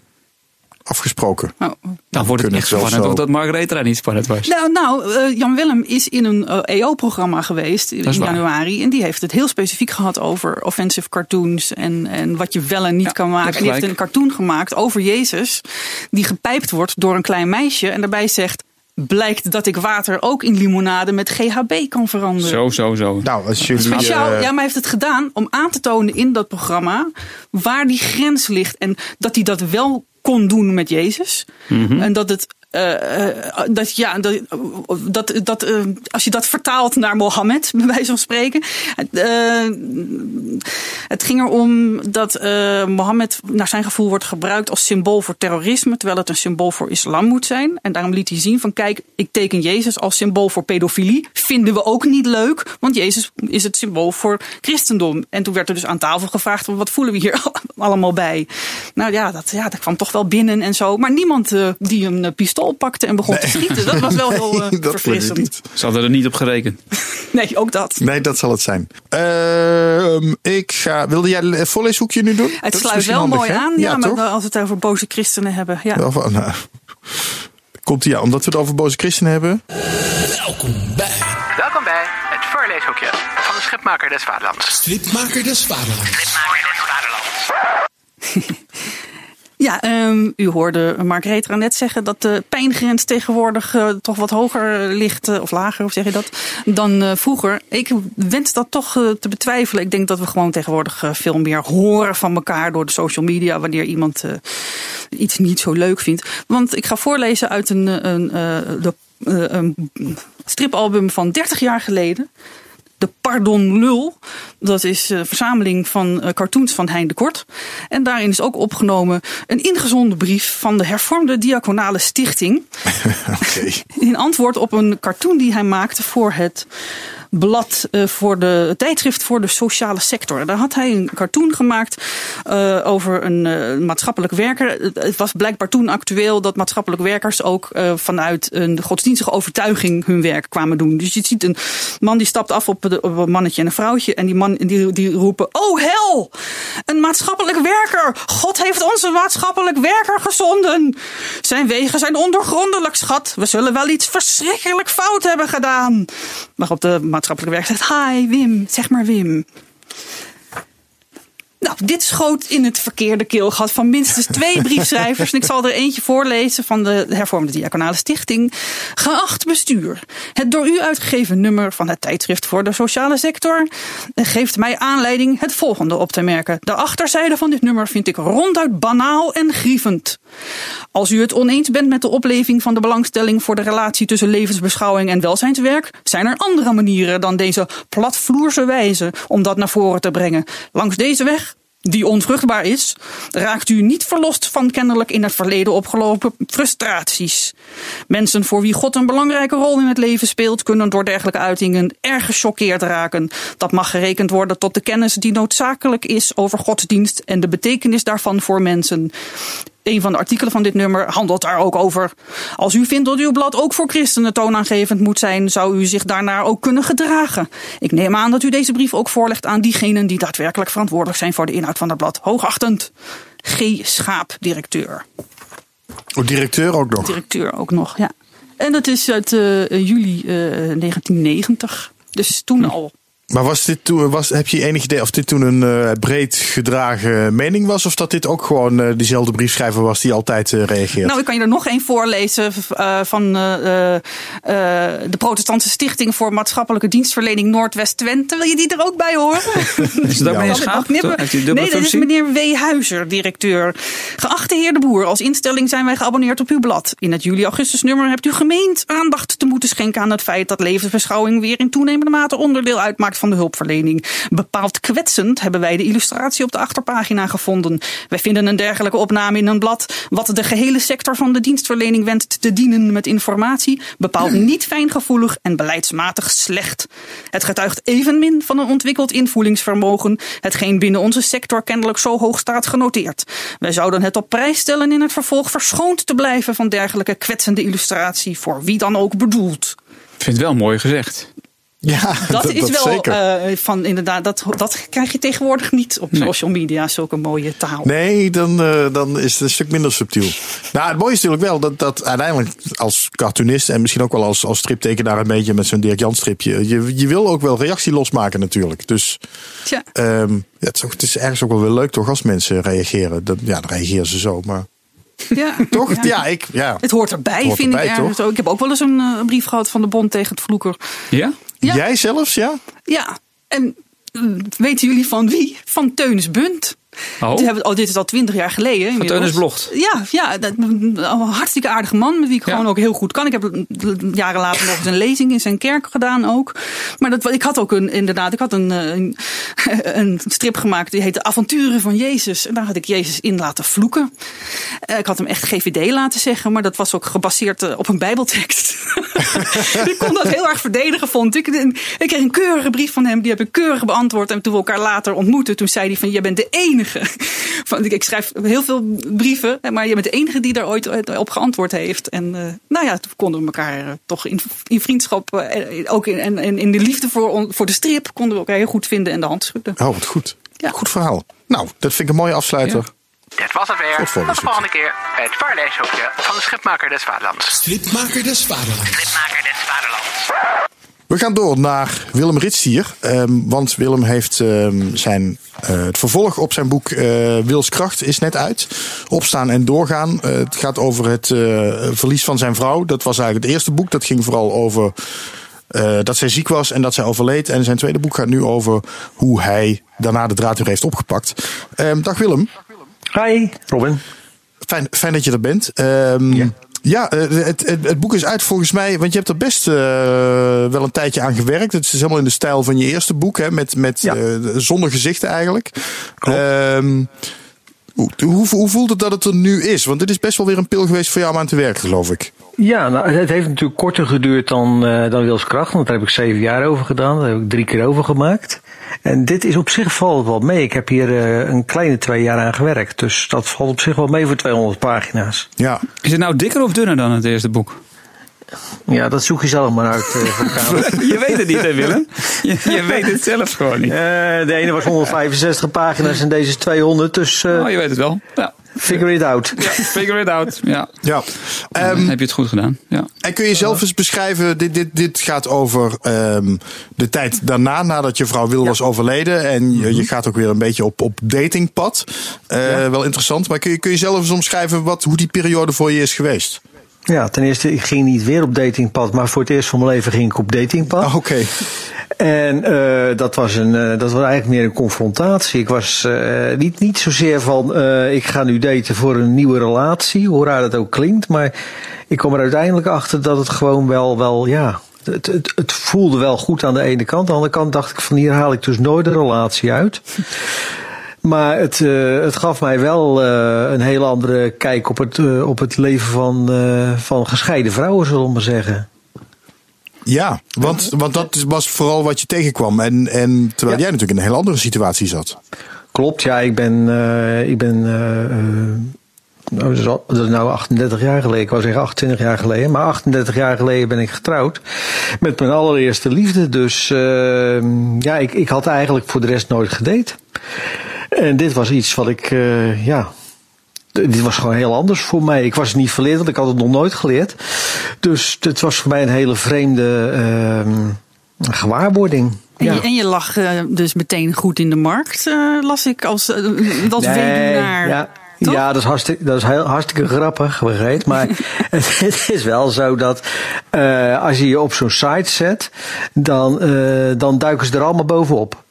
afgesproken. Nou, Dan wordt het echt spannend, zo. omdat Mark Retra niet spannend was. Nou, nou eh, Jan Willem is in een eh, EO-programma geweest in Dat januari. En die heeft het heel specifiek gehad over offensive cartoons. En, en wat je wel en niet Ja, kan maken. En die heeft een cartoon gemaakt over Jezus. Die gepijpt wordt door een klein meisje. En daarbij zegt. Blijkt dat ik water ook in limonade met GHB kan veranderen. Zo, zo, zo. Nou, als jullie... Speciaal, eh, ja, maar hij heeft het gedaan om aan te tonen in dat programma waar die grens ligt. En dat hij dat wel kon doen met Jezus. Mhm. En dat het. Eh, eh, dat, ja, dat, dat, eh, als je dat vertaalt naar Mohammed, bij wijze van spreken. het ging erom dat Mohammed naar zijn gevoel wordt gebruikt als symbool voor terrorisme, terwijl het een symbool voor islam moet zijn. En daarom liet hij zien van kijk, ik teken Jezus als symbool voor pedofilie. Vinden we ook niet leuk, want Jezus is het symbool voor christendom. En toen werd er dus aan tafel gevraagd, wat voelen we hier allemaal bij? Nou ja, dat, ja, dat kwam toch wel binnen en zo. Maar niemand die een eh, pistool pakte en begon te schieten. Dat was wel heel eh, dat ik verfrissend. niet. Ze hadden er niet op gerekend. Nee, ook dat. Nee, dat zal het zijn. Ehm, ik ga, wilde jij een voorleeshoekje nu doen? Het Dat sluit wel handig, mooi hè? aan, ja, maar toch? als we het over boze christenen hebben. Ja. Of, nou, komt ja, omdat we het over boze christenen hebben. Welkom bij Welkom bij het voorleeshokje van de Schipmaker des Vaderlands. Stripmaker des Vaderlands. Ja, ehm, u hoorde Mark Retra net zeggen dat de pijngrens tegenwoordig eh, toch wat hoger ligt, eh, of lager, hoe zeg je dat, dan eh, vroeger. Ik wens dat toch te betwijfelen. Ik denk dat we gewoon tegenwoordig veel meer horen van elkaar door de social media wanneer iemand iets niet zo leuk vindt. Want ik ga voorlezen uit een, een, de, een stripalbum van 30 jaar geleden. De Pardon Lul. Dat is een verzameling van eh, cartoons van Hein de Kort. En daarin is ook opgenomen een ingezonden brief van de hervormde diaconale stichting. In antwoord op een cartoon die hij maakte voor het blad eh, voor de tijdschrift voor de sociale sector. Daar had hij een cartoon gemaakt eh, over een eh, maatschappelijk werker. Het- was blijkbaar toen actueel dat maatschappelijk werkers ook vanuit een godsdienstige overtuiging hun werk kwamen doen. Dus je ziet een man die stapt af op, op een mannetje en een vrouwtje en die man die, die roepen: Oh hel, een maatschappelijk werker! God heeft onze maatschappelijk werker gezonden. Zijn wegen zijn ondergrondelijk, schat. We zullen wel iets verschrikkelijk fout hebben gedaan. Waarop de maatschappelijke werker zegt: Hi Wim, zeg maar Wim. Nou, dit schoot in het verkeerde keelgat van minstens twee briefschrijvers. En ik zal er eentje voorlezen van de Hervormde Diaconale Stichting. Geacht bestuur. Het door u uitgegeven nummer van het tijdschrift voor de sociale sector geeft mij aanleiding het volgende op te merken. De achterzijde van dit nummer vind ik ronduit banaal en grievend. Als u het oneens bent met de opleving van de belangstelling voor de relatie tussen levensbeschouwing en welzijnswerk, zijn er andere manieren dan deze platvloerse wijze om dat naar voren te brengen. Langs deze weg die onvruchtbaar is, raakt u niet verlost van kennelijk in het verleden opgelopen frustraties. Mensen voor wie God een belangrijke rol in het leven speelt, kunnen door dergelijke uitingen erg gechoqueerd raken. Dat mag gerekend worden tot de kennis die noodzakelijk is over godsdienst en de betekenis daarvan voor mensen. Een van de artikelen van dit nummer handelt daar ook over. Als u vindt dat uw blad ook voor christenen toonaangevend moet zijn, zou u zich daarnaar ook kunnen gedragen. Ik neem aan dat u deze brief ook voorlegt aan diegenen die daadwerkelijk verantwoordelijk zijn voor de inhoud van het blad. Hoogachtend, G. Schaap, directeur. Oh, directeur ook nog. Directeur ook nog, ja. En dat is uit eh, juli eh, 1990. Dus toen al. Maar was dit toen, was, heb je enig idee of dit toen een eh, breed gedragen mening was? Of dat dit ook gewoon eh, diezelfde briefschrijver was die altijd eh, reageert? Nou, ik kan je er nog één voorlezen eh, van eh, eh, eh, de Protestantse Stichting voor Maatschappelijke Dienstverlening Noordwest-Twente. Wil je die er ook bij horen? Is ook meneer Schaap? hij een dubbele Nee, dat is meneer W. Huizer, directeur. Geachte heer de Boer, als instelling zijn wij geabonneerd op uw blad. In het juli-augustus nummer hebt u gemeend aandacht te moeten schenken aan het feit dat levensbeschouwing weer in toenemende mate onderdeel uitmaakt van de hulpverlening. Bepaald kwetsend hebben wij de illustratie op de achterpagina gevonden. Wij vinden een dergelijke opname in een blad wat de gehele sector van de dienstverlening wenst te dienen met informatie, bepaald niet fijngevoelig en beleidsmatig slecht. Het getuigt evenmin van een ontwikkeld invoelingsvermogen, hetgeen binnen onze sector kennelijk zo hoog staat genoteerd. Wij zouden het op prijs stellen in het vervolg verschoond te blijven van dergelijke kwetsende illustratie, voor wie dan ook bedoeld. Ik vind het wel mooi gezegd. Ja, Dat, is wel zeker. eh, van inderdaad, dat, dat krijg je tegenwoordig niet op Nee. social media, zulke mooie taal. Nee, dan, eh, dan is het een stuk minder subtiel. Nou, het mooie is natuurlijk wel dat, dat uiteindelijk als cartoonist en misschien ook wel als, als striptekenaar een beetje met zo'n Dirk Jan stripje. Je, je wil ook wel reactie losmaken natuurlijk. Dus ehm, ja, het, is ook, het is ergens ook wel weer leuk toch als mensen reageren. Dat, ja, dan reageren ze zo. Maar Ja, toch? ja. Ja, ik, ja. Het hoort erbij, Het hoort vind erbij, ik ergens toch? ook. Ik heb ook wel eens een eh, brief gehad van de Bond tegen het vloeker. Ja? Ja. Jij zelfs, ja? Ja, en eh, weten jullie van wie? Van Teunis Bunt. Oh. Hebben, oh, dit is al twintig jaar geleden. inmiddels. Teunis Blocht. Ja, ja dat, een hartstikke aardige man met wie ik Ja. gewoon ook heel goed kan. Ik heb jaren later nog eens een lezing in zijn kerk gedaan ook. Maar dat, ik had ook een, inderdaad, ik had een, eh, een, een strip gemaakt die heette Avonturen van Jezus. En daar had ik Jezus in laten vloeken. Eh, Ik had hem echt GVD laten zeggen, maar dat was ook gebaseerd eh, op een bijbeltekst. ik kon dat heel erg verdedigen, vond ik. Ik kreeg een keurige brief van hem, die heb ik keurig beantwoord. En toen we elkaar later ontmoetten, toen zei hij van, je bent de enige. Van, ik- ik schrijf heel veel brieven, maar je bent de enige die daar ooit op geantwoord heeft. En eh, nou ja, toen konden we elkaar eh, toch in, in vriendschap, eh, ook in, en, en in de liefde voor, on- voor de strip, konden we elkaar heel goed vinden en de hand schudden. Oh, wat goed. Ja. Goed verhaal. Nou, dat vind ik een mooie afsluiter. Dit was het weer. Tot volgende Tot de volgende keer bij het Vaarleeshoekje van de Schipmaker des Vaderlands. Stripmaker des Vaderlands. Schipmaker des Vaderlands. We gaan door naar Willem Ritstier. ehm, want Willem heeft ehm, zijn, eh, het vervolg op zijn boek eh Wilskracht is net uit. Opstaan en doorgaan. Eh, het gaat over het verlies van zijn vrouw. Dat was eigenlijk het eerste boek. Dat ging vooral over dat zij ziek was en dat zij overleed. En zijn tweede boek gaat nu over hoe hij daarna de draad weer heeft opgepakt. Ehm, dag Willem. Hi, Robin. Fijn, fijn dat je er bent. Ja. Ja, eh, het, het, het boek is uit volgens mij, want je hebt er best eh, wel een tijdje aan gewerkt. Het is helemaal in de stijl van je eerste boek, hè, met, met Ja. eh, zonder gezichten eigenlijk. Ehm, hoe, hoe, hoe voelt het dat het er nu is? Want dit is best wel weer een pil geweest voor jou om aan te werken, geloof ik. Ja, nou, het heeft natuurlijk korter geduurd dan, eh dan Wilskracht, want daar heb ik zeven jaar over gedaan. Daar heb ik drie keer over gemaakt. En dit is op zich valt wel mee. Ik heb hier eh, een kleine twee jaar aan gewerkt. Dus dat valt op zich wel mee voor 200 pagina's. Ja. Is het nou dikker of dunner dan het eerste boek? Ja, dat zoek je zelf maar uit, eh. Je weet het niet, hè Willem? Je, je weet het zelf gewoon niet. Eh, de ene was 165 pagina's en deze is 200, dus eh, Oh, je weet het wel. Ja. figure it out. Figure it out. Ja. ja. Dan Ehm, heb je het goed gedaan. Ja. en kun je zelf eens beschrijven, dit, dit, dit gaat over ehm, de tijd daarna, nadat je vrouw Wil was overleden. En je, je gaat ook weer een beetje op, op datingpad. Eh, Wel interessant, maar kun je, kun je zelf eens omschrijven wat, hoe die periode voor je is geweest? Ja, ten eerste, ik ging niet weer op datingpad, maar voor het eerst van mijn leven ging ik op datingpad. Ah, Oké. En eh, dat, was een, eh, dat was eigenlijk meer een confrontatie. Ik was eh, niet, niet zozeer van ik ga nu daten voor een nieuwe relatie, hoe raar dat ook klinkt. Maar ik kwam er uiteindelijk achter dat het gewoon wel, wel ja, het, het, het voelde wel goed aan de ene kant. Aan de andere kant dacht ik van hier haal ik dus nooit een relatie uit. Maar het, eh, het gaf mij wel eh, een hele andere kijk op het, eh, op het leven van, van gescheiden vrouwen, zullen we maar zeggen. Ja, want, want dat was vooral wat je tegenkwam. En, en terwijl Ja. jij natuurlijk in een heel andere situatie zat. Klopt, ja, ik ben, ik ben nou, dat, is al, dat is nou 38 jaar geleden, ik wou zeggen 28 jaar geleden, maar 38 jaar geleden ben ik getrouwd met mijn allereerste liefde. Dus ja, ik, ik had eigenlijk voor de rest nooit gedate. En dit was iets wat ik, eh, ja, dit was gewoon heel anders voor mij. Ik was het niet verleerd, want ik had het nog nooit geleerd. Dus het was voor mij een hele vreemde ehm, gewaarwording. En, Ja. je, en je lag eh, dus meteen goed in de markt, eh, las ik, als uh, dat Nee, weduwnaar. Ja. Toch? Ja, dat is hartstikke, dat is heel, hartstikke grappig, begreep. Maar het, het is wel zo dat als je je op zo'n site zet, dan, dan duiken ze er allemaal bovenop.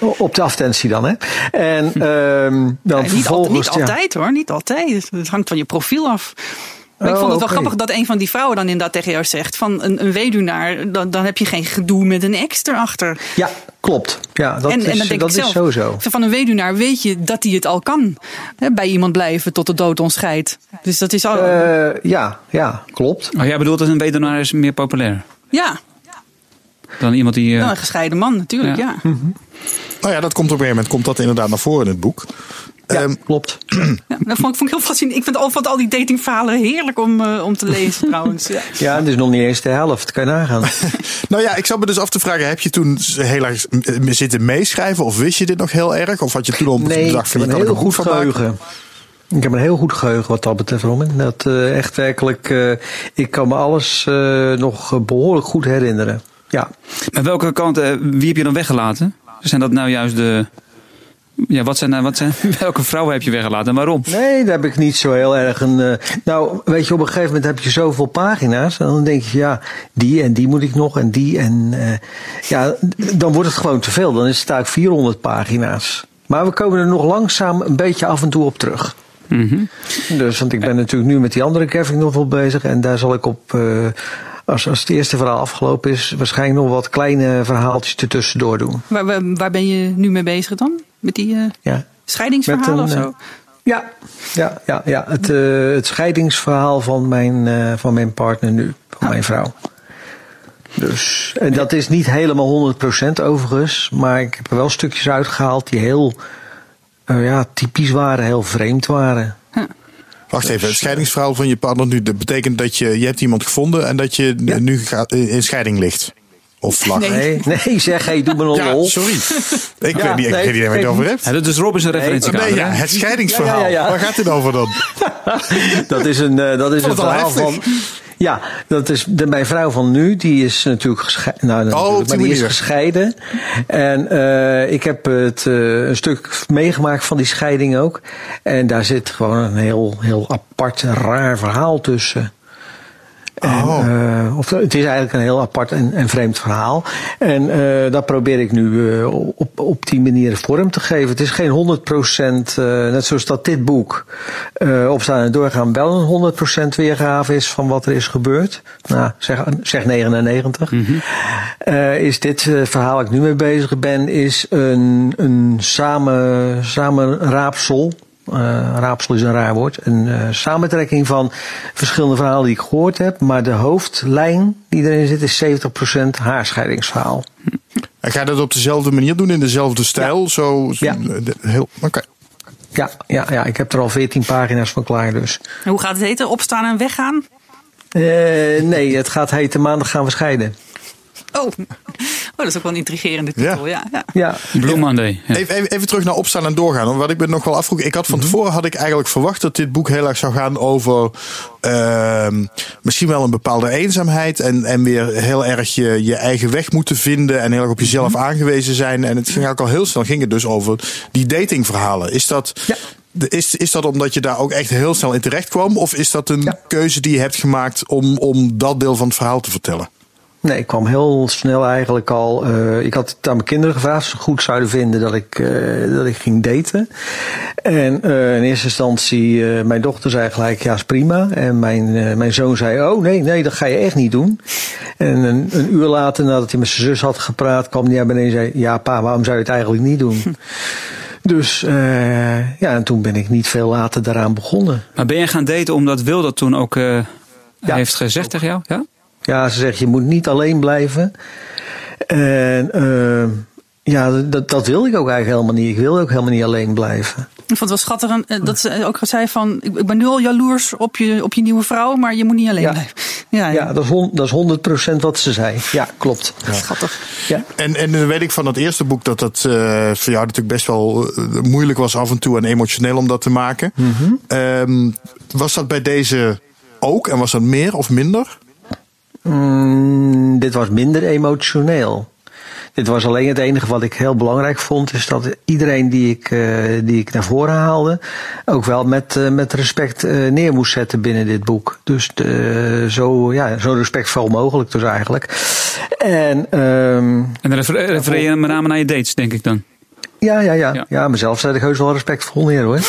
Op de advertentie dan, hè? En ehm, dan Ja, niet, al- vervolgens... niet ja. altijd hoor, niet altijd. Het hangt van je profiel af. Maar ik Oh, vond het wel grappig dat een van die vrouwen dan inderdaad tegen jou zegt: van een, een weduwnaar, dan, dan heb je geen gedoe met een ex erachter. Ja, klopt. Ja, dat en, is, en dan denk dat ik is sowieso. Van een weduwnaar weet je dat hij het al kan. Hè, bij iemand blijven tot de dood ons scheidt. Dus dat is al. Eh, ja, ja, klopt. Oh, jij bedoelt dat een weduwnaar is meer populair ja, dan iemand die... eh, dan een gescheiden man natuurlijk, Ja. ja. Nou ja, dat komt op een gegeven moment komt dat inderdaad naar voren in het boek. Ja, Ehm, klopt. Ja, dat vond ik, vond ik heel fascinerend. Ik vind al, vond al die datingverhalen heerlijk om, eh, om te lezen trouwens. Ja. Ja, het is nog niet eens de helft. Kan je nagaan. nou ja, ik zat me dus af te vragen, heb je toen heel erg zitten meeschrijven of wist je dit nog heel erg? Of had je toen al Nee, ik bedacht van heb een kan ik heel goed van geheugen. Ik heb een heel goed geheugen wat dat betreft, Roman. Dat eh, echt werkelijk, eh, ik kan me alles eh, nog behoorlijk goed herinneren. Ja. Maar welke kant, wie heb je dan weggelaten? Zijn dat nou juist de... Ja, wat zijn, nou- wat zijn, welke vrouwen heb je weggelaten en waarom? Nee, daar heb ik niet zo heel erg een. eh, nou, weet je, op een gegeven moment heb je zoveel pagina's. En dan denk je, ja, die en die moet ik nog en die. En eh, ja, dan wordt het gewoon te veel. Dan is het eigenlijk 400 pagina's. Maar we komen er nog langzaam een beetje af en toe op terug. Mhm. Dus, want ik ben natuurlijk nu met die andere Kevin novel bezig. En daar zal ik op, eh, als, als het eerste verhaal afgelopen is, waarschijnlijk nog wat kleine verhaaltjes ertussendoor doen. Waar, waar, ben je nu mee bezig dan? Met die eh, Ja. scheidingsverhalen of zo? eh, Ja, ja, ja, ja. Het, eh, het scheidingsverhaal van mijn, van mijn partner nu, van mijn vrouw. Dus, en dat is niet helemaal 100% overigens, maar ik heb er wel stukjes uitgehaald die heel ja, typisch waren, heel vreemd waren. Wacht even, het scheidingsverhaal van je partner nu, dat betekent dat je, je hebt iemand gevonden en dat je Ja. nu gaat, in scheiding ligt. Of lag. Nee, nee zeg, hey, doe me een Ja, lol. sorry. Ik Ja, weet niet, ik nee, weet niet waar je het over hebt. Ja, dat is Rob is een referentiekader. Nee, ja, het scheidingsverhaal. Ja, ja, ja. Waar gaat dit over dan? Dat is een, eh, dat is een verhaal van. Ja, dat is de, mijn vrouw van nu, die is natuurlijk gescheiden. Nou, natuurlijk, Oh, op die maar die is gescheiden. En eh, ik heb het eh, een stuk meegemaakt van die scheiding ook. En daar zit gewoon een heel, heel apart, raar verhaal tussen. En, Oh. eh, of het is eigenlijk een heel apart en, en vreemd verhaal. En eh, dat probeer ik nu eh, op, op die manier vorm te geven. Het is geen 100%, eh, net zoals dat dit boek opstaan en doorgaan wel een 100% weergave is van wat er is gebeurd. Nou, zeg, zeg 99. Eh, is dit verhaal waar ik nu mee bezig ben, is een, een samen, samenraapsel. Eh, raapsel is een raar woord. Een eh, samentrekking van verschillende verhalen die ik gehoord heb. Maar de hoofdlijn die erin zit is 70% haarscheidingsverhaal. En ga je dat op dezelfde manier doen, in dezelfde stijl? Zo, Ja. de- heel, oké. Ja, ja, ja, ik heb er al 14 pagina's van klaar dus. En hoe gaat het heten? Opstaan en weggaan? Eh, nee, het gaat heten maandag gaan we scheiden. Oh. oh, dat is ook wel een intrigerende titel. Ja. Ja, Ja, Blue Monday. Ja. Even, even, even terug naar opstaan en doorgaan. Want wat ik me nog wel afvroeg. Ik had van tevoren had ik eigenlijk verwacht dat dit boek heel erg zou gaan over ehm, misschien wel een bepaalde eenzaamheid. En, en weer heel erg je, je eigen weg moeten vinden. En heel erg op jezelf aangewezen zijn. En het ging eigenlijk al heel snel ging het dus over die datingverhalen. Is dat. Ja. Is, is dat omdat je daar ook echt heel snel in terecht kwam? Of is dat een Ja. keuze die je hebt gemaakt om, om dat deel van het verhaal te vertellen? Nee, ik kwam heel snel eigenlijk al. eh, ik had het aan mijn kinderen gevraagd of ze goed zouden vinden dat ik, eh, dat ik ging daten. En eh, in eerste instantie, mijn dochter zei gelijk: ja, is prima. En mijn, mijn zoon zei: oh nee, nee, dat ga je echt niet doen. En een, een uur later, nadat hij met zijn zus had gepraat, kwam hij naar beneden en zei: ja, pa, waarom zou je het eigenlijk niet doen? Dus ja, en toen ben ik niet veel later daaraan begonnen. Maar ben je gaan daten omdat Wil dat toen ook Ja. heeft gezegd tegen jou? Ja? Ja, ze zegt je moet niet alleen blijven. En eh, Ja, dat, dat wil ik ook eigenlijk helemaal niet. Ik wil ook helemaal niet alleen blijven. Ik vond het wel schattig eh, dat ze ook zei van... ik ben nu al jaloers op je, op je nieuwe vrouw, maar je moet niet alleen Ja. blijven. Ja, ja. Ja, dat is, hon- dat is 100% wat ze zei. Ja, klopt. schattig. Ja. En, en dan weet ik van dat eerste boek dat dat eh, voor jou natuurlijk best wel eh, moeilijk was af en toe en emotioneel om dat te maken. Ehm, was dat bij deze ook en was dat meer of minder? Mm, dit was minder emotioneel. Dit was alleen het enige wat ik heel belangrijk vond, is dat iedereen die ik, eh, die ik naar voren haalde, ook wel met, eh, met respect eh, neer moest zetten binnen dit boek. Dus zo, ja, zo respectvol mogelijk dus eigenlijk. En ehm, En dan refer- refereer je met name naar je dates, denk ik dan. Ja, ja, ja, Ja. ja. mezelf zet ik heus wel respectvol neer hoor.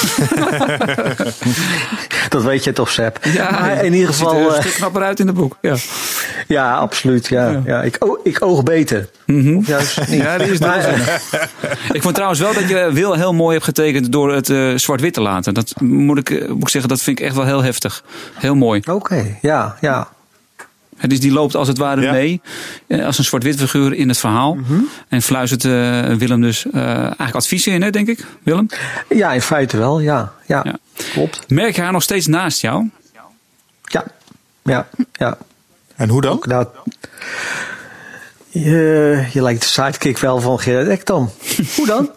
dat weet je toch, Seb? maar in ieder ziet er geval. een eh, knapper uit in het boek. Ja, Ja, absoluut. Ja, ja. ik, o- ik oog beter. Of juist niet. Ja die is Maar. Ik vond trouwens wel dat je Wil heel mooi hebt getekend door het eh, zwart-wit te laten. Dat moet ik, eh, moet ik zeggen, dat vind ik echt wel heel heftig. Heel mooi. Oké, ja, ja. Is, die loopt als het ware Ja. mee, eh, als een zwart-wit figuur in het verhaal. En fluistert eh, Willem dus eh, eigenlijk adviezen in, hè, denk ik, Willem? Ja, in feite wel, ja. Ja, Ja. klopt. Merk je haar nog steeds naast jou? Ja, ja, ja. En hoe dan? Nou, je, je lijkt de sidekick wel van Gerard Ekdom. Hoe dan?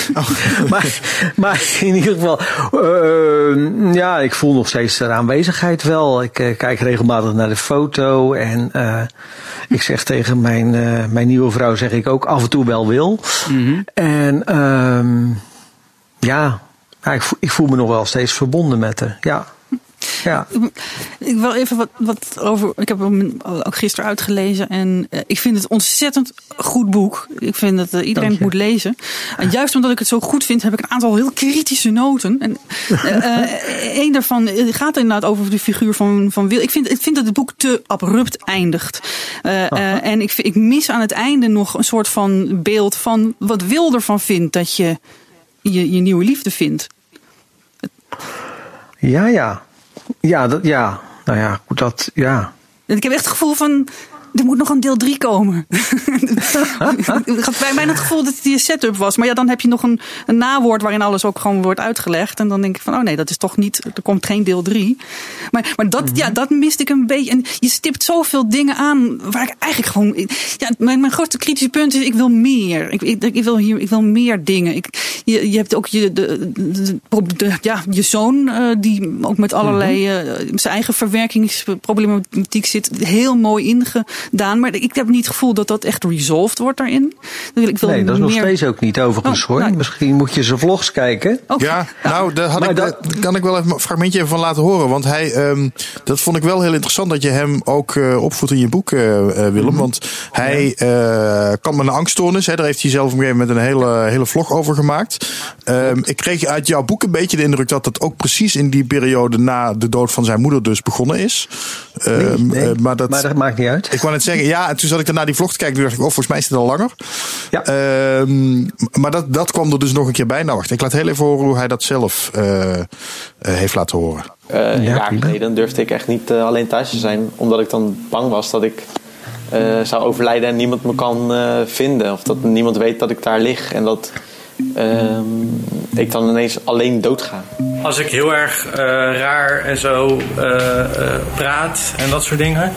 maar, maar in ieder geval, eh, ja, ik voel nog steeds de aanwezigheid wel. Ik eh, kijk regelmatig naar de foto en eh, ik zeg tegen mijn, mijn nieuwe vrouw, zeg ik ook af en toe wel wil. En ehm, ja, ja ik, voel, ik voel me nog wel steeds verbonden met haar. Ja. Ja. Ik wil even wat, wat over. Ik heb hem ook gisteren uitgelezen. En eh, ik vind het een ontzettend goed boek. Ik vind dat eh, iedereen het moet lezen. En juist omdat ik het zo goed vind, heb ik een aantal heel kritische noten. En eh, een daarvan gaat inderdaad over de figuur van, van Wil. Ik vind, ik vind dat het boek te abrupt eindigt. En ik, ik mis aan het einde nog een soort van beeld van wat Wil ervan vindt dat je je, je nieuwe liefde vindt. Ja, ja. Ja, dat, ja. Nou ja, goed, dat, ja. Ik heb echt het gevoel van. Er moet nog een deel 3 komen. ik had bij mij het gevoel dat het die setup was. Maar ja, dan heb je nog een, een nawoord waarin alles ook gewoon wordt uitgelegd. En dan denk ik van, oh nee, dat is toch niet, er komt geen deel 3. Maar, maar dat, ja, dat miste ik een beetje. En je stipt zoveel dingen aan waar ik eigenlijk gewoon. Ja, mijn, mijn grootste kritische punt is, ik wil meer. Ik, ik, ik wil, hier, ik wil meer dingen. Ik, je, je hebt ook je, de, de, de- de- ja, je zoon, eh, die ook met allerlei eh, zijn eigen verwerkingsproblematiek zit, heel mooi ingedaan. Maar ik heb niet het gevoel dat dat echt resolved wordt daarin. Ik wil Nee, dat is nog steeds ook niet overigens Oh, hoor. nou. Misschien moet je zijn vlogs kijken. Ja, nou, daar, had ik, dat- daar kan ik wel even een fragmentje even van laten horen. Want hij, ehm, dat vond ik wel heel interessant dat je hem ook eh opvoedt in je boek, eh, eh, Willem. Want hij eh kan met een angststoornis. Hè, daar heeft hij zelf op een gegeven moment een hele, hele vlog over gemaakt. Ehm, ik kreeg uit jouw boek een beetje de indruk dat dat ook precies in die periode na de dood van zijn moeder dus begonnen is. Ehm, Nee, eh, maar dat, maar dat maakt niet uit. ik wou net zeggen, ja, en toen zat ik daarna die vlog te kijken. Toen dacht ik, oh, volgens mij is het al langer. Ja. Ehm, maar dat, dat kwam er dus nog een keer bij. Nou, wacht, ik laat heel even horen hoe hij dat zelf eh, eh, heeft laten horen. Eh, een Ja, jaar prima. geleden durfde ik echt niet alleen thuis te zijn. Omdat ik dan bang was dat ik eh, zou overlijden en niemand me kan eh, vinden. Of dat niemand weet dat ik daar lig. En dat ik dan ineens alleen doodga. Als ik heel erg eh, raar en zo eh, eh, praat en dat soort dingen,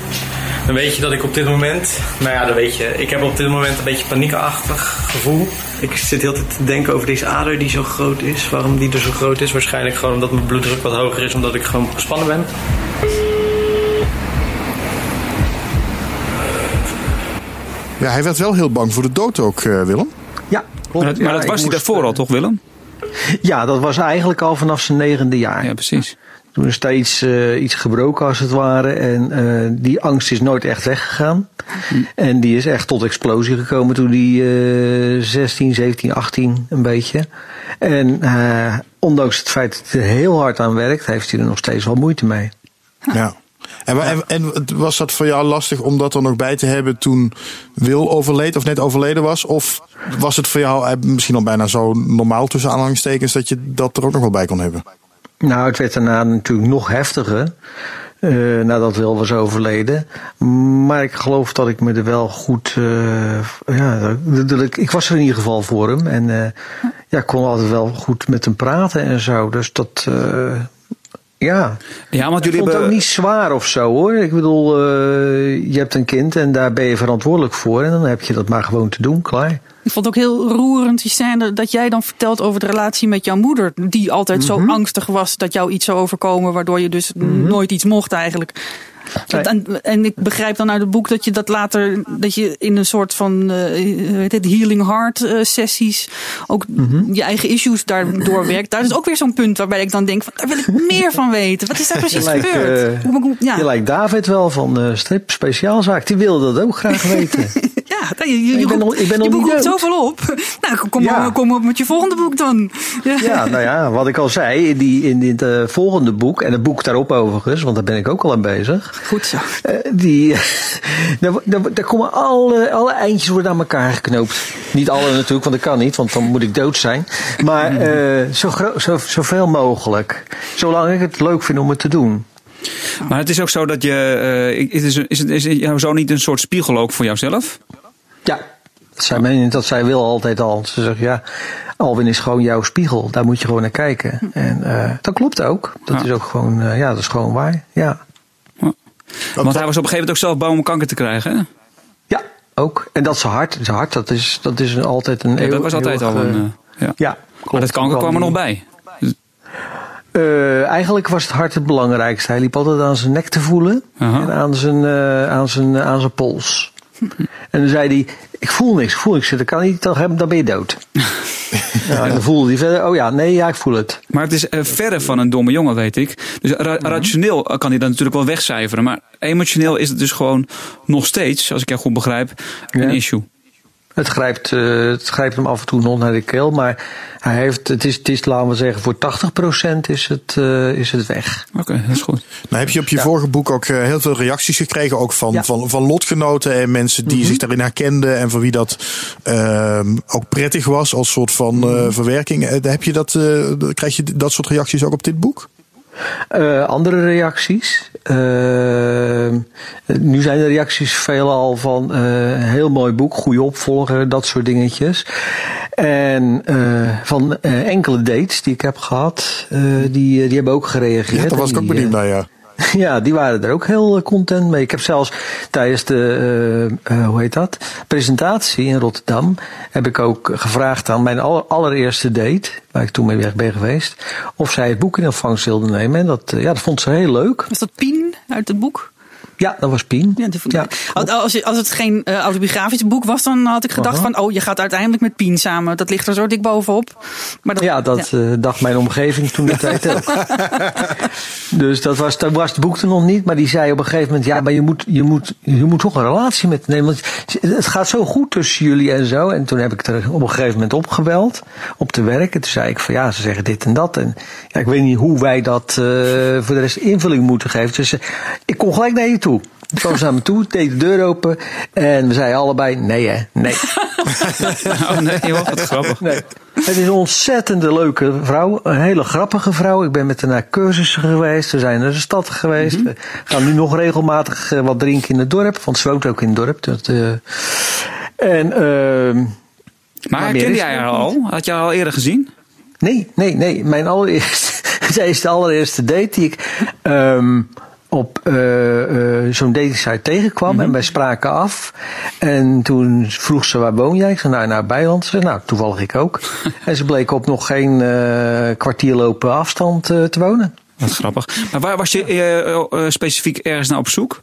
dan weet je dat ik op dit moment, nou ja, dan weet je, ik heb op dit moment een beetje paniekachtig gevoel. Ik zit heel tijd te denken over deze ader die zo groot is. Waarom die er zo groot is? Waarschijnlijk gewoon omdat mijn bloeddruk wat hoger is, omdat ik gewoon gespannen ben. Ja, hij werd wel heel bang voor de dood ook, eh, Willem. Ja, klopt. Maar dat, maar Ja, dat ik was hij daarvoor eh, al, toch Willem? Ja, dat was eigenlijk al vanaf zijn negende jaar. Ja, precies. Toen is steeds eh, iets gebroken als het ware. En eh, die angst is nooit echt weggegaan. En die is echt tot explosie gekomen toen hij eh 16, 17, 18 een beetje. En eh, ondanks het feit dat hij er heel hard aan werkt, heeft hij er nog steeds wel moeite mee. Ja. En, wa- en, en was dat voor jou lastig om dat er nog bij te hebben toen Wil overleed of net overleden was? Of was het voor jou eh, misschien al bijna zo normaal tussen aanhalingstekens dat je dat er ook nog wel bij kon hebben? Nou, het werd daarna natuurlijk nog heftiger. eh, nadat Wil was overleden. Maar ik geloof dat ik me er wel goed. eh, ja, ik, was er in ieder geval voor hem. En ja, ik kon altijd wel goed met hem praten en zo. Dus dat. Ja. Ja, want jullie vond het ook hebben... niet zwaar of zo hoor. Ik bedoel, eh, je hebt een kind en daar ben je verantwoordelijk voor. En dan heb je dat maar gewoon te doen, klaar. Ik vond het ook heel roerend die scène dat jij dan vertelt over de relatie met jouw moeder. Die altijd zo angstig was dat jou iets zou overkomen. Waardoor je dus nooit iets mocht eigenlijk. Nee. En, en ik begrijp dan uit het boek dat je dat later, dat je in een soort van eh, heet het, healing heart eh, sessies ook je eigen issues daardoor werkt. Daar is ook weer zo'n punt waarbij ik dan denk, van, daar wil ik meer van weten. Wat is daar precies Je lijkt, gebeurd? eh, hoe- ja. Je lijkt David wel van eh Strip Speciaalzaak. Die wilde dat ook graag weten. Ja, je, je, Ik ben roept- nog- ik ben je nog boek niet roept zoveel op. Nou, kom, Ja. kom op met je volgende boek dan. Ja. Ja, nou ja, wat ik al zei, in, die, in dit eh, volgende boek, en het boek daarop overigens, want daar ben ik ook al aan bezig. Goed zo. eh, die, daar, daar, daar komen alle, alle eindjes worden aan elkaar geknoopt. Niet alle natuurlijk, want dat kan niet, want dan moet ik dood zijn. Maar eh, zo, zo, zoveel mogelijk. Zolang ik het leuk vind om het te doen. Maar het is ook zo dat je... eh, is, is, is, het- is jouw zoon niet een soort spiegel ook voor jouzelf? Ja, dat zei, men, dat zij wil altijd al. Ze zegt ja, Alwin is gewoon jouw spiegel. Daar moet je gewoon naar kijken. En eh, dat klopt ook. Dat Ja. is ook gewoon, eh, ja, dat is gewoon waar. Ja. Want hij was op een gegeven moment ook zelf bang om kanker te krijgen. Hè? Ja, ook. En dat zijn hart, zijn hart dat is, dat is een, altijd een Ja, dat was altijd eeuwig, al een... eh, ja. Maar dat kanker kwam er nog bij. Eigenlijk was het hart het belangrijkste. Hij liep altijd aan zijn nek te voelen en aan zijn, aan, zijn, aan zijn pols. en dan zei hij, ik voel niks, ik voel niks. Dat kan niet, dan, dan ben je dood. ja, en dan voelde hij verder, oh ja, nee, ja, ik voel het. Maar het is eh, verre van een domme jongen, weet ik. Dus ra- rationeel kan hij dat natuurlijk wel wegcijferen. Maar emotioneel is het dus gewoon nog steeds, als ik jou goed begrijp, een Ja. issue. Het grijpt, eh, het grijpt hem af en toe nog naar de keel, maar hij heeft, het is, het is laten we zeggen, voor 80% is het, eh, is het weg. Oké, dat is goed. Nou heb je op je vorige boek ook eh, heel veel reacties gekregen, ook van, Ja. Mhm. van, van lotgenoten en mensen die zich daarin herkenden en voor wie dat ehm, ook prettig was als soort van Mhm. eh, verwerking. Heb je dat, eh, krijg je dat soort reacties ook op dit boek? Eh, andere reacties. Eh, nu zijn de reacties veelal van eh, heel mooi boek, goede opvolger, dat soort dingetjes. En van enkele dates die ik heb gehad, eh, die, die hebben ook gereageerd. Ja, daar was ik ook benieuwd naar, ja. Ja, die waren er ook heel eh, content mee. Ik heb zelfs tijdens de, eh, eh, hoe heet dat, presentatie in Rotterdam, heb ik ook gevraagd aan mijn aller- allereerste date, waar ik toen mee weg ben geweest, of zij het boek in ontvangst wilde nemen. En dat, ja, dat vond ze heel leuk. Was dat Pien uit het boek? Ja, dat was Pien. Ja, Als, als, het geen eh, autobiografisch boek was, dan had ik gedacht van, oh, je gaat uiteindelijk met Pien samen. Dat ligt er zo dik bovenop. Maar dat, Ja, dat eh, dacht mijn omgeving toen de tijd ook. dus dat was, dat was het boek er nog niet. Maar die zei op een gegeven moment: Ja, maar je moet, je moet, je moet toch een relatie met nemen. Want het gaat zo goed tussen jullie en zo. En toen heb ik er op een gegeven moment opgebeld. Op te werk. En toen zei ik: van ja, ze zeggen dit en dat. En ja, ik weet niet hoe wij dat eh, voor de rest invulling moeten geven. Dus ik kom gelijk naar je toe. Toen kwam ze naar me toe, deed de deur open. En we zeiden allebei: Nee, hè, nee. Oh nee, joh, wat grappig. Nee. Het is een ontzettende leuke vrouw. Een hele grappige vrouw. Ik ben met haar naar cursussen geweest. We zijn naar de stad geweest. Mhm. We gaan nu nog regelmatig eh, wat drinken in het dorp. Want ze woont ook in het dorp. Dat, eh, en, ehm, Maar meer herkende is jij haar al? Had je haar al eerder gezien? nee, nee, nee. Mijn allereerste. zij is de allereerste date die ik. ehm, op eh, eh, zo'n datingsite tegenkwam en wij spraken af. En toen vroeg ze waar woon jij? Ik zei nou naar Bijland. Ze zei nou toevallig ik ook. en ze bleek op nog geen eh, kwartier lopen afstand te wonen. Wat grappig. Maar waar was je eh, specifiek ergens naar op zoek?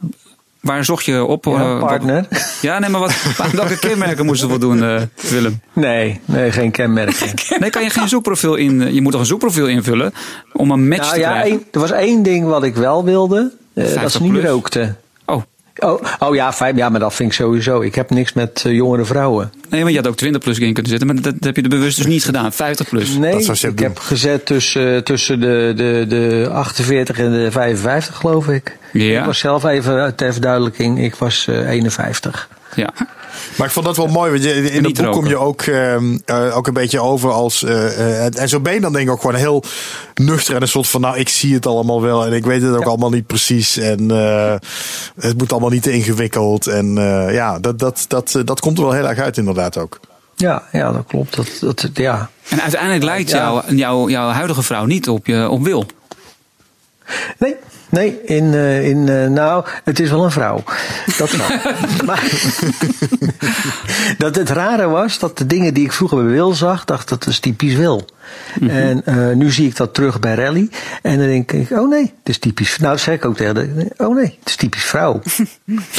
Waar zocht je op? Ja, partner. ja, nee, maar wat, welke kenmerken moesten we voldoen, eh, Willem? Nee, nee, geen kenmerken. Nee, kan je geen zoekprofiel in... Je moet toch een zoekprofiel invullen om een match nou te ja, krijgen? één- er was één ding wat ik wel wilde. Eh, dat 50 ze niet plus. rookte. Oh, Oh, oh ja, fijn. Ja, maar dat vind ik sowieso. Ik heb niks met eh, jongere vrouwen. nee, maar je had ook 20 plus in kunnen zetten. Maar dat, dat heb je er bewust dus niet gedaan. 50 plus. Nee, Dat zou ik doen. heb gezet tussen, tussen de, de, de 48 en de 55, geloof ik. Ja. Ik was zelf even ter verduidelijking, ik was eh, 51. Ja. Maar ik vond dat wel mooi, want je, in het niet boek kom je ook, ehm, eh, ook een beetje over als... eh, eh, en- zo ben je dan denk ik ook gewoon heel nuchter en een soort van... nou, ik zie het allemaal wel en ik weet het ook allemaal niet precies. En eh, het moet allemaal niet te ingewikkeld. En eh, ja, dat, dat, dat, dat komt er wel heel erg uit inderdaad ook. Ja, ja dat klopt. Dat, dat, ja. En uiteindelijk lijkt Ja. jouw, jouw, jouw huidige vrouw niet op, je, op Wil. Nee, nee, in, eh, in, eh, nou, het is wel een vrouw. Dat wel. maar dat het rare was dat de dingen die ik vroeger bij Wil zag, dacht dat is typisch Wil. En eh, nu zie ik dat terug bij Rally. En dan denk ik, oh nee, het is typisch. Nou, dat zei ik ook tegen de, oh nee, het is typisch vrouw.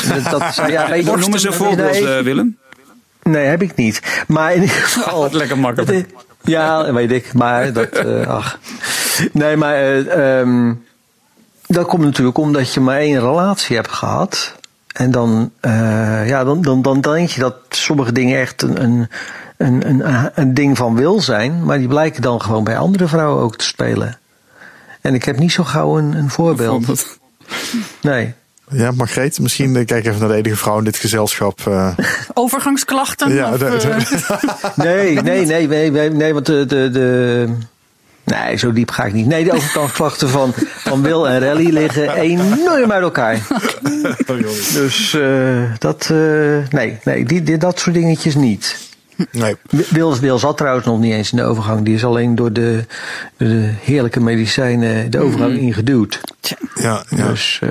dat, dat, ja, weet je, Noem eens een voorbeeld, nee, Willem. Nee, heb ik niet. Maar in ieder geval. Wat lekker makkelijk. Het Ja, weet ik. Maar dat. eh, ach. Nee, maar. ehm, dat komt natuurlijk omdat je maar één relatie hebt gehad. En dan, eh, ja, dan, dan, dan denk je dat sommige dingen echt een, een, een, een, een ding van wil zijn. Maar die blijken dan gewoon bij andere vrouwen ook te spelen. En ik heb niet zo gauw een, een voorbeeld. Nee. Ja, Margreet, misschien eh, kijk even naar de enige vrouw in dit gezelschap. eh. Overgangsklachten? ja, of, de- de- Nee, nee, nee, nee, nee, nee, want de, de, de. Nee, zo diep ga ik niet. Nee, de overkansklachten van, van Wil en Rally liggen enorm uit elkaar. Dus eh, dat. eh, nee, nee die, die, dat soort dingetjes niet. nee. Wil, Wil zat trouwens nog niet eens in de overgang. Die is alleen door de, de heerlijke medicijnen de overgang ingeduwd. Ja, ja. Dus eh,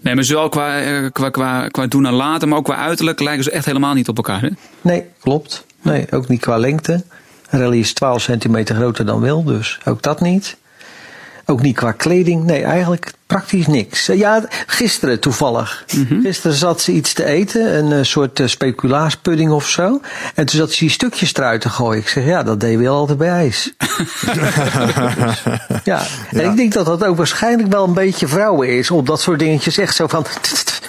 Nee, maar zowel qua, qua, qua, qua doen en laten, maar ook qua uiterlijk lijken ze echt helemaal niet op elkaar. Hè? nee, klopt. Nee, ook niet qua lengte. Rally is 12 centimeter groter dan Wil, dus ook dat niet. Ook niet qua kleding. Nee, eigenlijk praktisch niks. Eh, Ja, gisteren toevallig. Gisteren zat ze iets te eten, een eh, soort eh, speculaaspudding of zo. En toen zat ze die stukjes eruit te gooien. Ik zeg, ja, dat deed Wil altijd bij ijs. ja, en ik denk dat dat ook waarschijnlijk wel een beetje vrouwen is. Om dat soort dingetjes echt zo van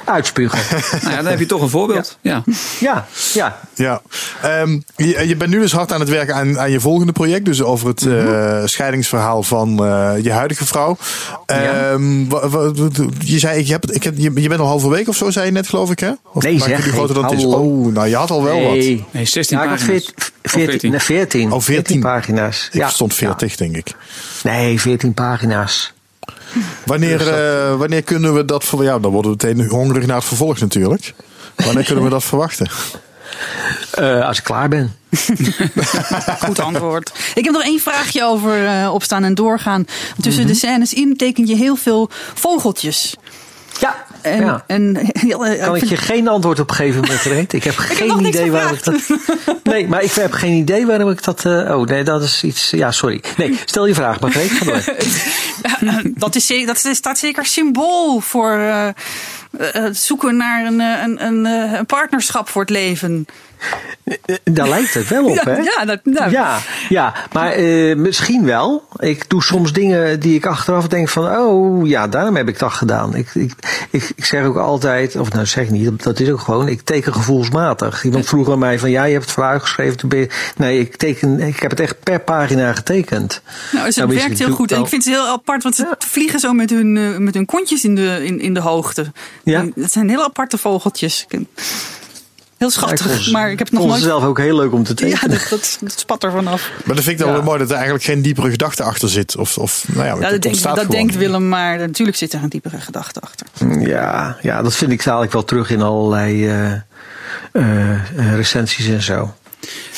uitspugen. Nou ja, dan heb je toch een voorbeeld. Ja. Ja, ja. Ja, Ehm, je, je bent nu dus hard aan het werken aan, aan je volgende project. Dus over het eh, scheidingsverhaal van eh, je huidige vrouw. Ehm, wa- wa- je zei, je, ik heb, je, je bent al halverwege of zo, zei je net, geloof ik, hè? Of Nee, maak je zeg, die groter dan het is? Oh, nou, je had al wel wat. Nee. Nee, 16 Ja, ik pagina's. 14, Of 14, nee, 14. Oh, 14. pagina's. Ik ja, stond 40, denk ik. ja. Nee, 14 pagina's. Wanneer, eh, wanneer kunnen we dat voor? Ja, dan worden we meteen hongerig naar het vervolg natuurlijk. Wanneer kunnen we dat verwachten? Eh, als ik klaar ben. Goed antwoord. Ik heb nog één vraagje over eh, opstaan en doorgaan. Tussen de scènes in teken je heel veel vogeltjes. Ja. En, ja. en heel, eh, Kan ik je geen antwoord op geven, Margreet? Ik heb geen idee waarom ik dat. Nee, maar ik heb geen idee waarom ik dat. oh, nee, dat is iets. Ja, sorry. Nee, stel je vraag, Margreet. Ga door. dat, is, dat is- staat zeker symbool voor het zoeken naar een, eh, een, een, eh, een partnerschap voor het leven. Eh, Daar lijkt het wel op, Ja, hè? ja, dat, nou, Ja, ja, maar eh, misschien wel. Ik doe soms dingen die ik achteraf denk van, oh ja, daarom heb ik dat gedaan. Ik, ik, ik, ik zeg ook altijd, of nou zeg ik niet, dat is ook gewoon, ik teken gevoelsmatig. Iemand vroeg aan mij van, ja, je hebt het verhaal geschreven. toen ben je- Nee, ik, teken, ik heb het echt per pagina getekend. Nou, dus het Nou, werkt heel goed. En ik vind het heel apart, want ze vliegen zo met hun, eh, met hun kontjes in de, in, in de hoogte. Ja. Het zijn heel aparte vogeltjes. Heel Ja, schattig, ik vond ze- maar ik heb het nog vond ze nooit... zelf ook heel leuk om te Ja, tekenen. dat, dat, dat spat er vanaf. Maar dat vind ik dan Ja. wel mooi dat er eigenlijk geen diepere gedachte achter zit. Of, of nou ja, Ja, het dat, denkt, ontstaat dat denkt Willem, maar natuurlijk zit er een diepere gedachte achter. Ja, ja, dat vind ik dadelijk wel terug in allerlei eh, eh, recensies en zo.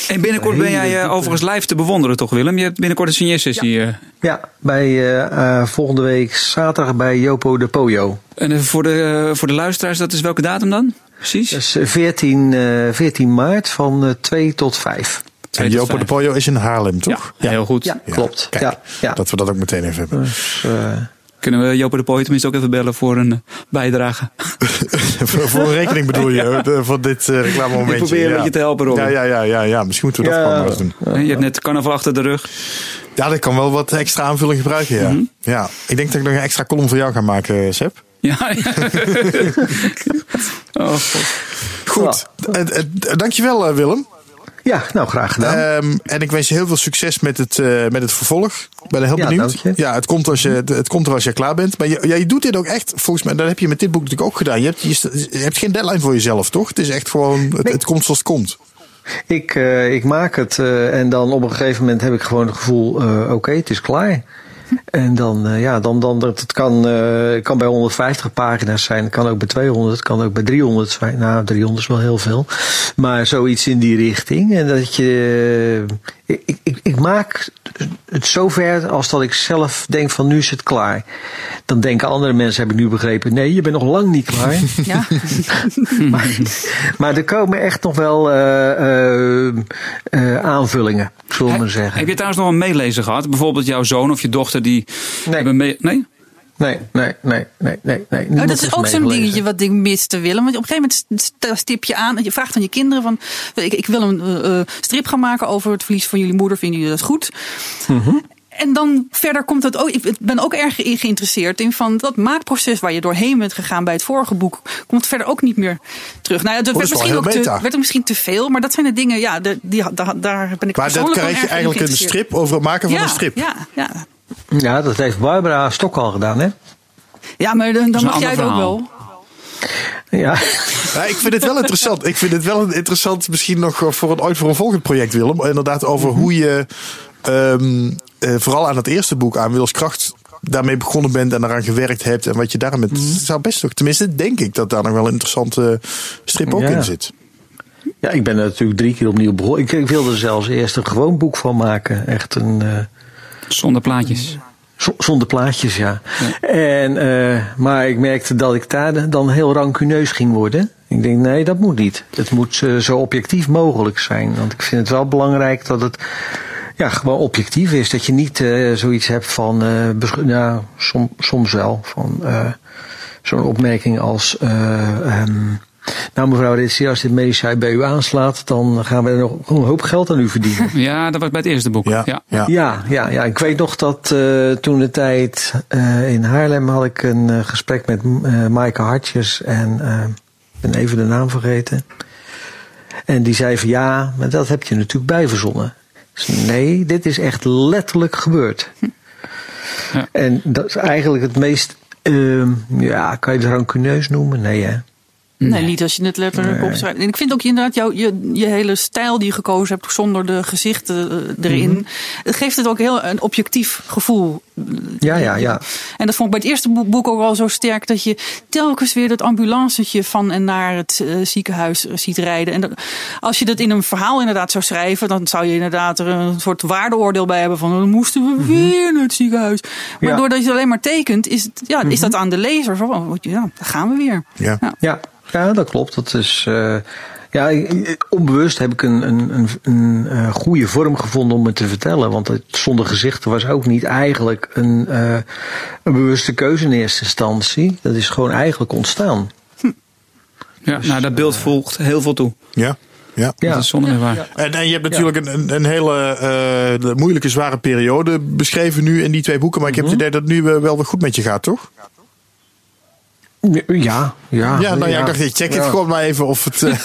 En binnenkort ben jij eh, diepe- overigens live te bewonderen, toch Willem? Je hebt binnenkort een signeersessie. eh. Ja, bij eh, eh, volgende week zaterdag bij Jopo de Poyo. En voor, de, voor de luisteraars, dat is welke datum dan? Precies? Dat is eh, 14, eh, 14 maart van eh, 2 tot 5. En Jopo de Pollo is in Haarlem, toch? Ja, heel goed. Ja, klopt. Kijk, Ja, ja. Dat we dat ook meteen even hebben. Dus, eh, Kunnen we Jopo de Pooi tenminste ook even bellen voor een eh, bijdrage? voor, voor een rekening bedoel je, de- voor dit uh, reclamemomentje. Ik probeer een ja. beetje te helpen, Robin. Ja, ja, ja, ja, ja. misschien moeten we dat Ja. gewoon maar eens doen. Je hebt net carnaval achter de rug. Ja, dat kan wel wat extra aanvulling gebruiken, ja. Mhm. ja. Ik denk dat ik nog een extra column voor jou ga maken, Seb. Ja, ja. oh, God. Goed. Eh, eh, dankjewel, eh, Willem. Ja, nou graag gedaan. Ehm, en ik wens je heel veel succes met het, eh, met het vervolg. Ik ben heel Ja, benieuwd. Ja, het komt, als je, het, het komt er als je klaar bent. Maar je, ja, je doet dit ook echt, volgens mij, dat heb je met dit boek natuurlijk ook gedaan. Je hebt, je, hebt geen deadline voor jezelf, toch? Het is echt gewoon, het, het komt zoals het komt. Ik, eh, ik maak het eh, en dan op een gegeven moment heb ik gewoon het gevoel, oké, het is klaar. En dan, eh, ja, dan, dan dat het kan, eh, kan bij 150 pagina's zijn, het kan ook bij 200, het kan ook bij 300 zijn. Nou, 300 is wel heel veel. Maar zoiets in die richting. En dat je, eh, ik, ik, ik maak het zover als dat ik zelf denk van nu is het klaar. Dan denken andere mensen, heb ik nu begrepen, nee, je bent nog lang niet klaar. Ja. maar, maar er komen echt nog wel eh, eh, eh, aanvullingen, zullen we maar zeggen. Heb je trouwens nog een meelezer gehad? Bijvoorbeeld jouw zoon of je dochter die hebben mee... Nee? Nee, nee, nee, nee, nee. nee. Oh, dat is ook zo'n dingetje wat ik mis te willen. Want op een gegeven moment st- stip je aan. Je vraagt aan je kinderen van... Ik, ik wil een eh, eh, strip gaan maken over het verlies van jullie moeder. Vinden jullie dat goed? Mhm. En dan verder komt het ook. Ik ben ook erg ge- geïnteresseerd in van dat maakproces waar je doorheen bent gegaan bij het vorige boek. Komt verder ook niet meer terug. Nou dat Oh, werd dat misschien, ook te, werd misschien te veel. Maar dat zijn de dingen, ja, de, die, daar, daar ben ik Maar dat krijg je eigenlijk een strip over het maken van ja, een strip. Ja, ja. Ja, dat heeft Barbara Stok al gedaan, hè? ja, maar dan, mag jij het ook wel. Ja. Ja, ik vind het wel interessant. Ik vind het wel interessant, misschien nog voor een, ooit voor een volgend project, Willem. Inderdaad, over Mhm. hoe je ehm, eh, vooral aan het eerste boek, aan Wilskracht, daarmee begonnen bent en eraan gewerkt hebt. En wat je daar met. Mhm. zou best nog, tenminste, denk ik dat daar nog wel een interessante strip ook Ja. in zit. ja, ik ben er natuurlijk drie keer opnieuw begonnen. Ik, ik wilde er zelfs eerst een gewoon boek van maken. Echt een... eh, Zonder plaatjes. Z- Zonder plaatjes, ja. En, eh, maar ik merkte dat ik daar dan heel rancuneus ging worden. Ik denk, nee, dat moet niet. Het moet zo objectief mogelijk zijn. Want ik vind het wel belangrijk dat het ja, gewoon objectief is. Dat je niet eh, zoiets hebt van, eh nou, som, soms wel, van eh, zo'n opmerking als... eh, ehm, nou mevrouw Ritsi, als dit medicijn bij u aanslaat, dan gaan we er nog een hoop geld aan u verdienen. Ja, dat was bij het eerste boek. Ja, Ja. ja. Ja, ja, ja, ik weet nog dat eh, toen de tijd eh, in Haarlem had ik een gesprek met eh Maaike Hartjes en eh, ik ben even de naam vergeten. En die zei van ja, maar dat heb je natuurlijk bijverzonnen. Nee, dit is echt letterlijk gebeurd. Ja. En dat is eigenlijk het meest, ehm, ja, kan je het rancuneus noemen? Nee hè? Nee, niet als je het letterlijk Nee. opschrijft. En ik vind ook inderdaad jouw, je, je hele stijl die je gekozen hebt zonder de gezichten eh, erin. Mhm. Het geeft het ook heel een objectief gevoel. Ja, ja, ja. En dat vond ik bij het eerste boek, ook al zo sterk dat je telkens weer dat ambulancetje van en naar het eh, ziekenhuis eh, ziet rijden. En dat, als je dat in een verhaal inderdaad zou schrijven, dan zou je inderdaad er een soort waardeoordeel bij hebben van dan moesten we weer naar het ziekenhuis. Maar Mhm. Ja. Mhm. doordat je het alleen maar tekent, is, het, ja, is dat aan de lezer van, oh, ja, daar gaan we weer. Ja. Ja, ja, dat klopt. Dat is, eh, ja, onbewust heb ik een, een, een, een eh, goede vorm gevonden om het te vertellen. Want het zonder gezichten was ook niet eigenlijk een, eh, een bewuste keuze in eerste instantie. Dat is gewoon eigenlijk ontstaan. Ja, nou, dat beeld volgt heel veel toe. Ja. Ja. Ja. Dat is zonder meer waar. En, en je hebt natuurlijk een, een, een hele eh, moeilijke, zware periode beschreven nu in die twee boeken. Maar ik heb Mhm. het idee dat het nu eh, wel weer goed met je gaat, toch? Ja, ja. Ja, nou ja, ik dacht, ik check het Ja. gewoon maar even of het... eh,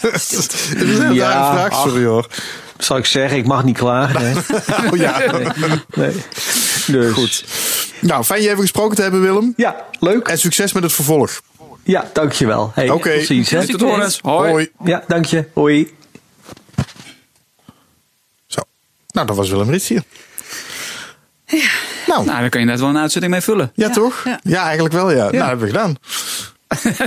het is een Ja, rare vraag, ach. sorry hoor. Zal ik zeggen, ik mag niet klagen. Hè? Oh ja. Nee. Dus. Goed. Nou, fijn je even gesproken te hebben, Willem. Ja, leuk. En succes met het vervolg. Ja, dankjewel. Hey, Oké. Tot ziens. Hè? Tot horens. Hoi. Hoi. Ja, dank je. Hoi. Zo. Nou, dat was Willem Rits hier. Nou, Nou, daar kan je net wel een uitzending mee vullen. ja, toch? ja. Ja. eigenlijk wel, ja. Nou, dat hebben we gedaan.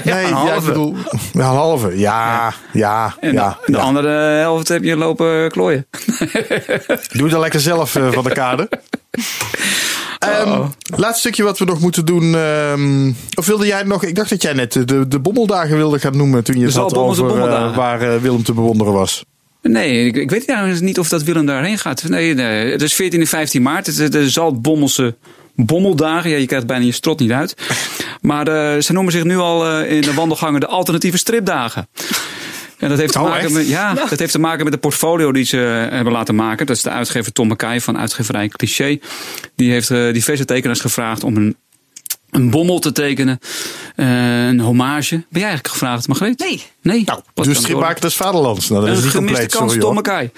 Nee, een ja, ik halve. bedoel, ja, een halve. Ja, ja, ja. de, de ja. andere helft heb je lopen klooien. Doe het dan lekker zelf eh, van de kade. Ehm, laatste stukje wat we nog moeten doen. ehm, of wilde jij nog... Ik dacht dat jij net de, de bommeldagen wilde gaan noemen toen je Zaltbommelse over bommeldagen. waar eh, Willem te bewonderen was. Nee, ik, ik weet niet of dat Willem daarheen gaat. Nee, nee het is 14 en 15 maart. Het is de Zaltbommelse bommeldagen. Ja, je krijgt bijna je strot niet uit. Maar eh, ze noemen zich nu al eh, in de wandelgangen de alternatieve stripdagen. En dat heeft, te Oh, maken echt? met, ja, dat heeft te maken met de portfolio die ze eh, hebben laten maken. Dat is de uitgever Tom McKay van uitgeverij Cliché. Die heeft eh, diverse tekenaars gevraagd om een een bommel te tekenen. eh, een hommage. Ben jij eigenlijk gevraagd, Margreet? Nee. Nee. Nou, dus kan stripmaker des Vaderlands. Nou, dat is Een niet gemiste compleet, kans, domme kai.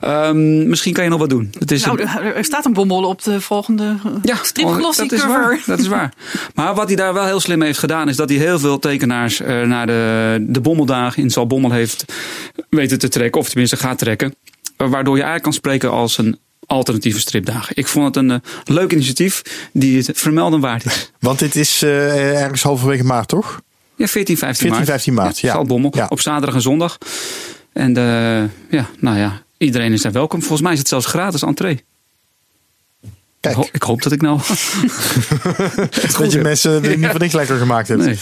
Ehm, misschien kan je nog wat doen. Het is Nou, een- er staat een bommel op de volgende ja, ja, stripglossy dat is cover. waar. Dat is waar. Maar wat hij daar wel heel slim heeft gedaan, is dat hij heel veel tekenaars eh, naar de, de bommeldagen in Zalbommel heeft weten te trekken, of tenminste gaat trekken. Eh, Waardoor je eigenlijk kan spreken als een alternatieve stripdagen. Ik vond het een eh, leuk initiatief die het vermelden waard is. Want dit is eh, ergens halverwege maart, toch? Ja, 14, 15 maart. 14, 15 maart, ja. Zaltbommel, Ja. op zaterdag en zondag. En eh, ja, nou ja, iedereen is daar welkom. Volgens mij is het zelfs gratis entree. Ik, Kijk, ho- ik hoop dat ik nou... dat je mensen dit niet voor niks lekker gemaakt hebt. Nee.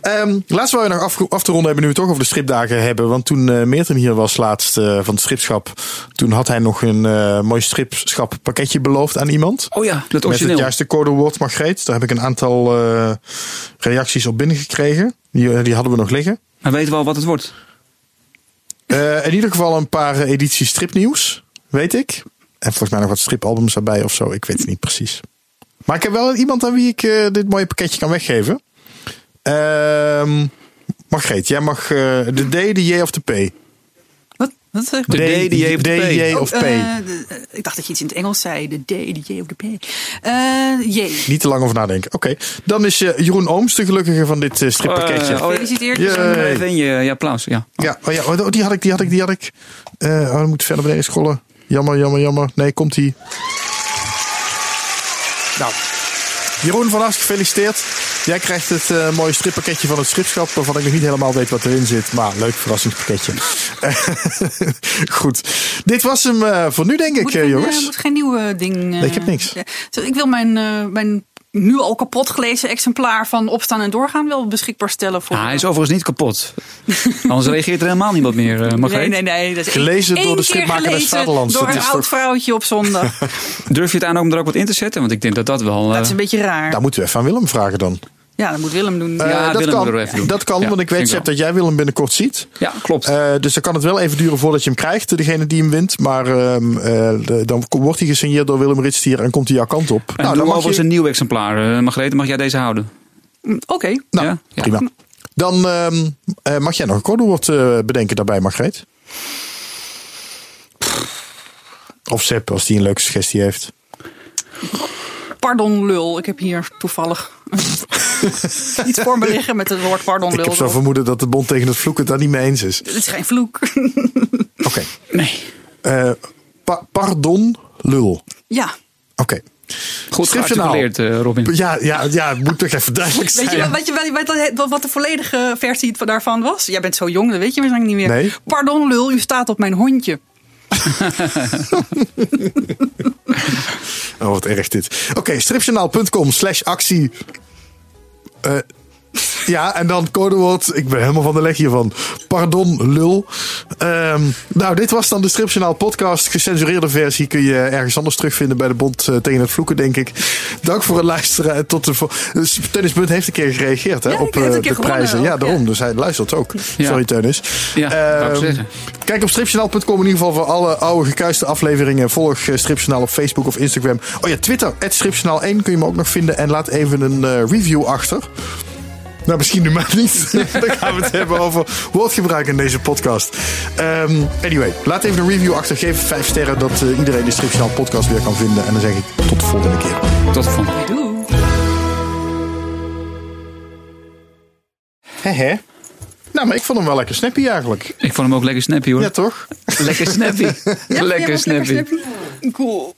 Ehm, laatst wou je nog af, af te ronden hebben, nu we het toch over de stripdagen hebben. Want toen Meerten hier was laatst eh, van het stripschap, toen had hij nog een eh, mooi stripschap pakketje beloofd aan iemand. Oh ja, dat Met origineel. het juiste codewoord Margreet. Daar heb ik een aantal reacties op binnengekregen. Die, die hadden we nog liggen. Maar weten we al wat het wordt? In ieder geval een paar edities stripnieuws, weet ik. En volgens mij nog wat stripalbums erbij of zo. Ik weet het niet precies. Maar ik heb wel iemand aan wie ik eh, dit mooie pakketje kan weggeven. Ehm Margreet, jij mag eh, de D, de J of de P. Wat? Wat zeg De D, de J of de P. D, J of P. Oh, eh, ik dacht dat je iets in het Engels zei. De D, de J of de P. Eh J. Niet te lang over nadenken. Oké, dan is Jeroen Ooms de gelukkige van dit strippakketje. Gefeliciteerd. In je, je applaus. Ja. Ja, oh ja, oh, die had ik, die had ik, die had ik. Eh oh, dan moet verder beneden scrollen. Jammer, jammer, jammer. Nee, komt ie. Nou, Jeroen van harte gefeliciteerd. Jij krijgt het eh, mooie strippakketje van het stripschap, waarvan ik nog niet helemaal weet wat erin zit. Maar leuk verrassingspakketje. Goed. Dit was hem eh, voor nu, denk ik, eh, jongens. eh, moet geen nieuwe ding. Nee, ik heb niks. ja. Zo, ik wil mijn, eh, mijn nu al kapot gelezen exemplaar van Opstaan en Doorgaan wel beschikbaar stellen voor. Ah, hij is overigens niet kapot. Anders reageert er helemaal niemand meer, uh, Nee, nee, nee. Dat is Gelezen één door de stripmaker des Vaderlands. Door een oud vrouwtje op zondag. Durf je het aan om er ook wat in te zetten? Want ik denk dat dat wel... dat eh, is een beetje raar. Daar moeten we even aan Willem vragen dan. Ja, dat moet Willem doen. Eh, Ja, dat, Willem kan, moet er even doen. dat kan, Ja, want ik weet Sepp, dat jij Willem binnenkort ziet. Ja, klopt. Eh, dus dan kan het wel even duren voordat je hem krijgt, degene die hem wint. Maar ehm, eh, dan wordt hij gesigneerd door Willem Ritstier en komt hij jouw kant op. en nou, doe dan mag overigens je, een nieuw exemplaar. Uh, Margrethe, mag jij deze houden? Oké. nou, Ja? Prima. Dan ehm, eh, mag jij nog een codewoord eh, bedenken daarbij, Margreet. Of Sepp, als die een leuke suggestie heeft. Pardon lul. Ik heb hier toevallig iets voor me liggen met het woord pardon Ik heb zo vermoeden dat de bond tegen het vloeken het daar niet mee eens is. Het is geen vloek. Oké. Nee. Eh, pa- pardon, lul. ja. Oké. Goed Stripjournaal. gearticuleerd, eh, Robin. Ja, ja, ja, moet toch even duidelijk zijn. Weet je, wel- weet je weet wat, wat de volledige versie daarvan was? Jij bent zo jong, dat weet je waarschijnlijk niet meer. Nee. Pardon lul, u staat op mijn hondje. Oh, wat erg dit. Oké, stripjournaal.com slash actie. Uh, ja, en dan codewoord. Ik ben helemaal van de leg hiervan. Pardon, lul. Ehm, nou, dit was dan de Stripjournaal podcast. Gecensureerde versie kun je ergens anders terugvinden bij de Bond eh, tegen het vloeken, denk ik. Dank voor het luisteren. en Tot de dus Tennis Bunt heeft een keer gereageerd hè, Ja, op eh, de prijzen. Ja, daarom. ja. Dus hij luistert ook. Ja. Sorry, Tennis. Ja, Ehm. Kijk op stripjournaal.com in ieder geval voor alle oude gekuiste afleveringen. Volg eh, Stripjournaal op Facebook of Instagram. Oh ja, Twitter, stripjournaal1 kun je me ook nog vinden. En laat even een review achter. Nou, misschien nu maar niet. Dan gaan we het hebben over woordgebruik in deze podcast. Ehm, anyway, laat even een review achter. Geef vijf sterren dat eh, iedereen de Stripjournaal podcast weer kan vinden. En dan zeg ik tot de volgende keer. Tot de volgende. Doei. Hehe. Nou, maar ik vond hem wel lekker snappy eigenlijk. Ik vond hem ook lekker snappy hoor. Ja, toch? Lekker snappy. lekker snappy. Cool.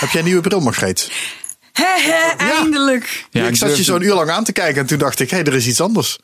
Heb jij een nieuwe bril, Margreet? He, he, eindelijk. Ja, ik zat je zo'n uur lang aan te kijken en toen dacht ik, hé, hey, er is iets anders.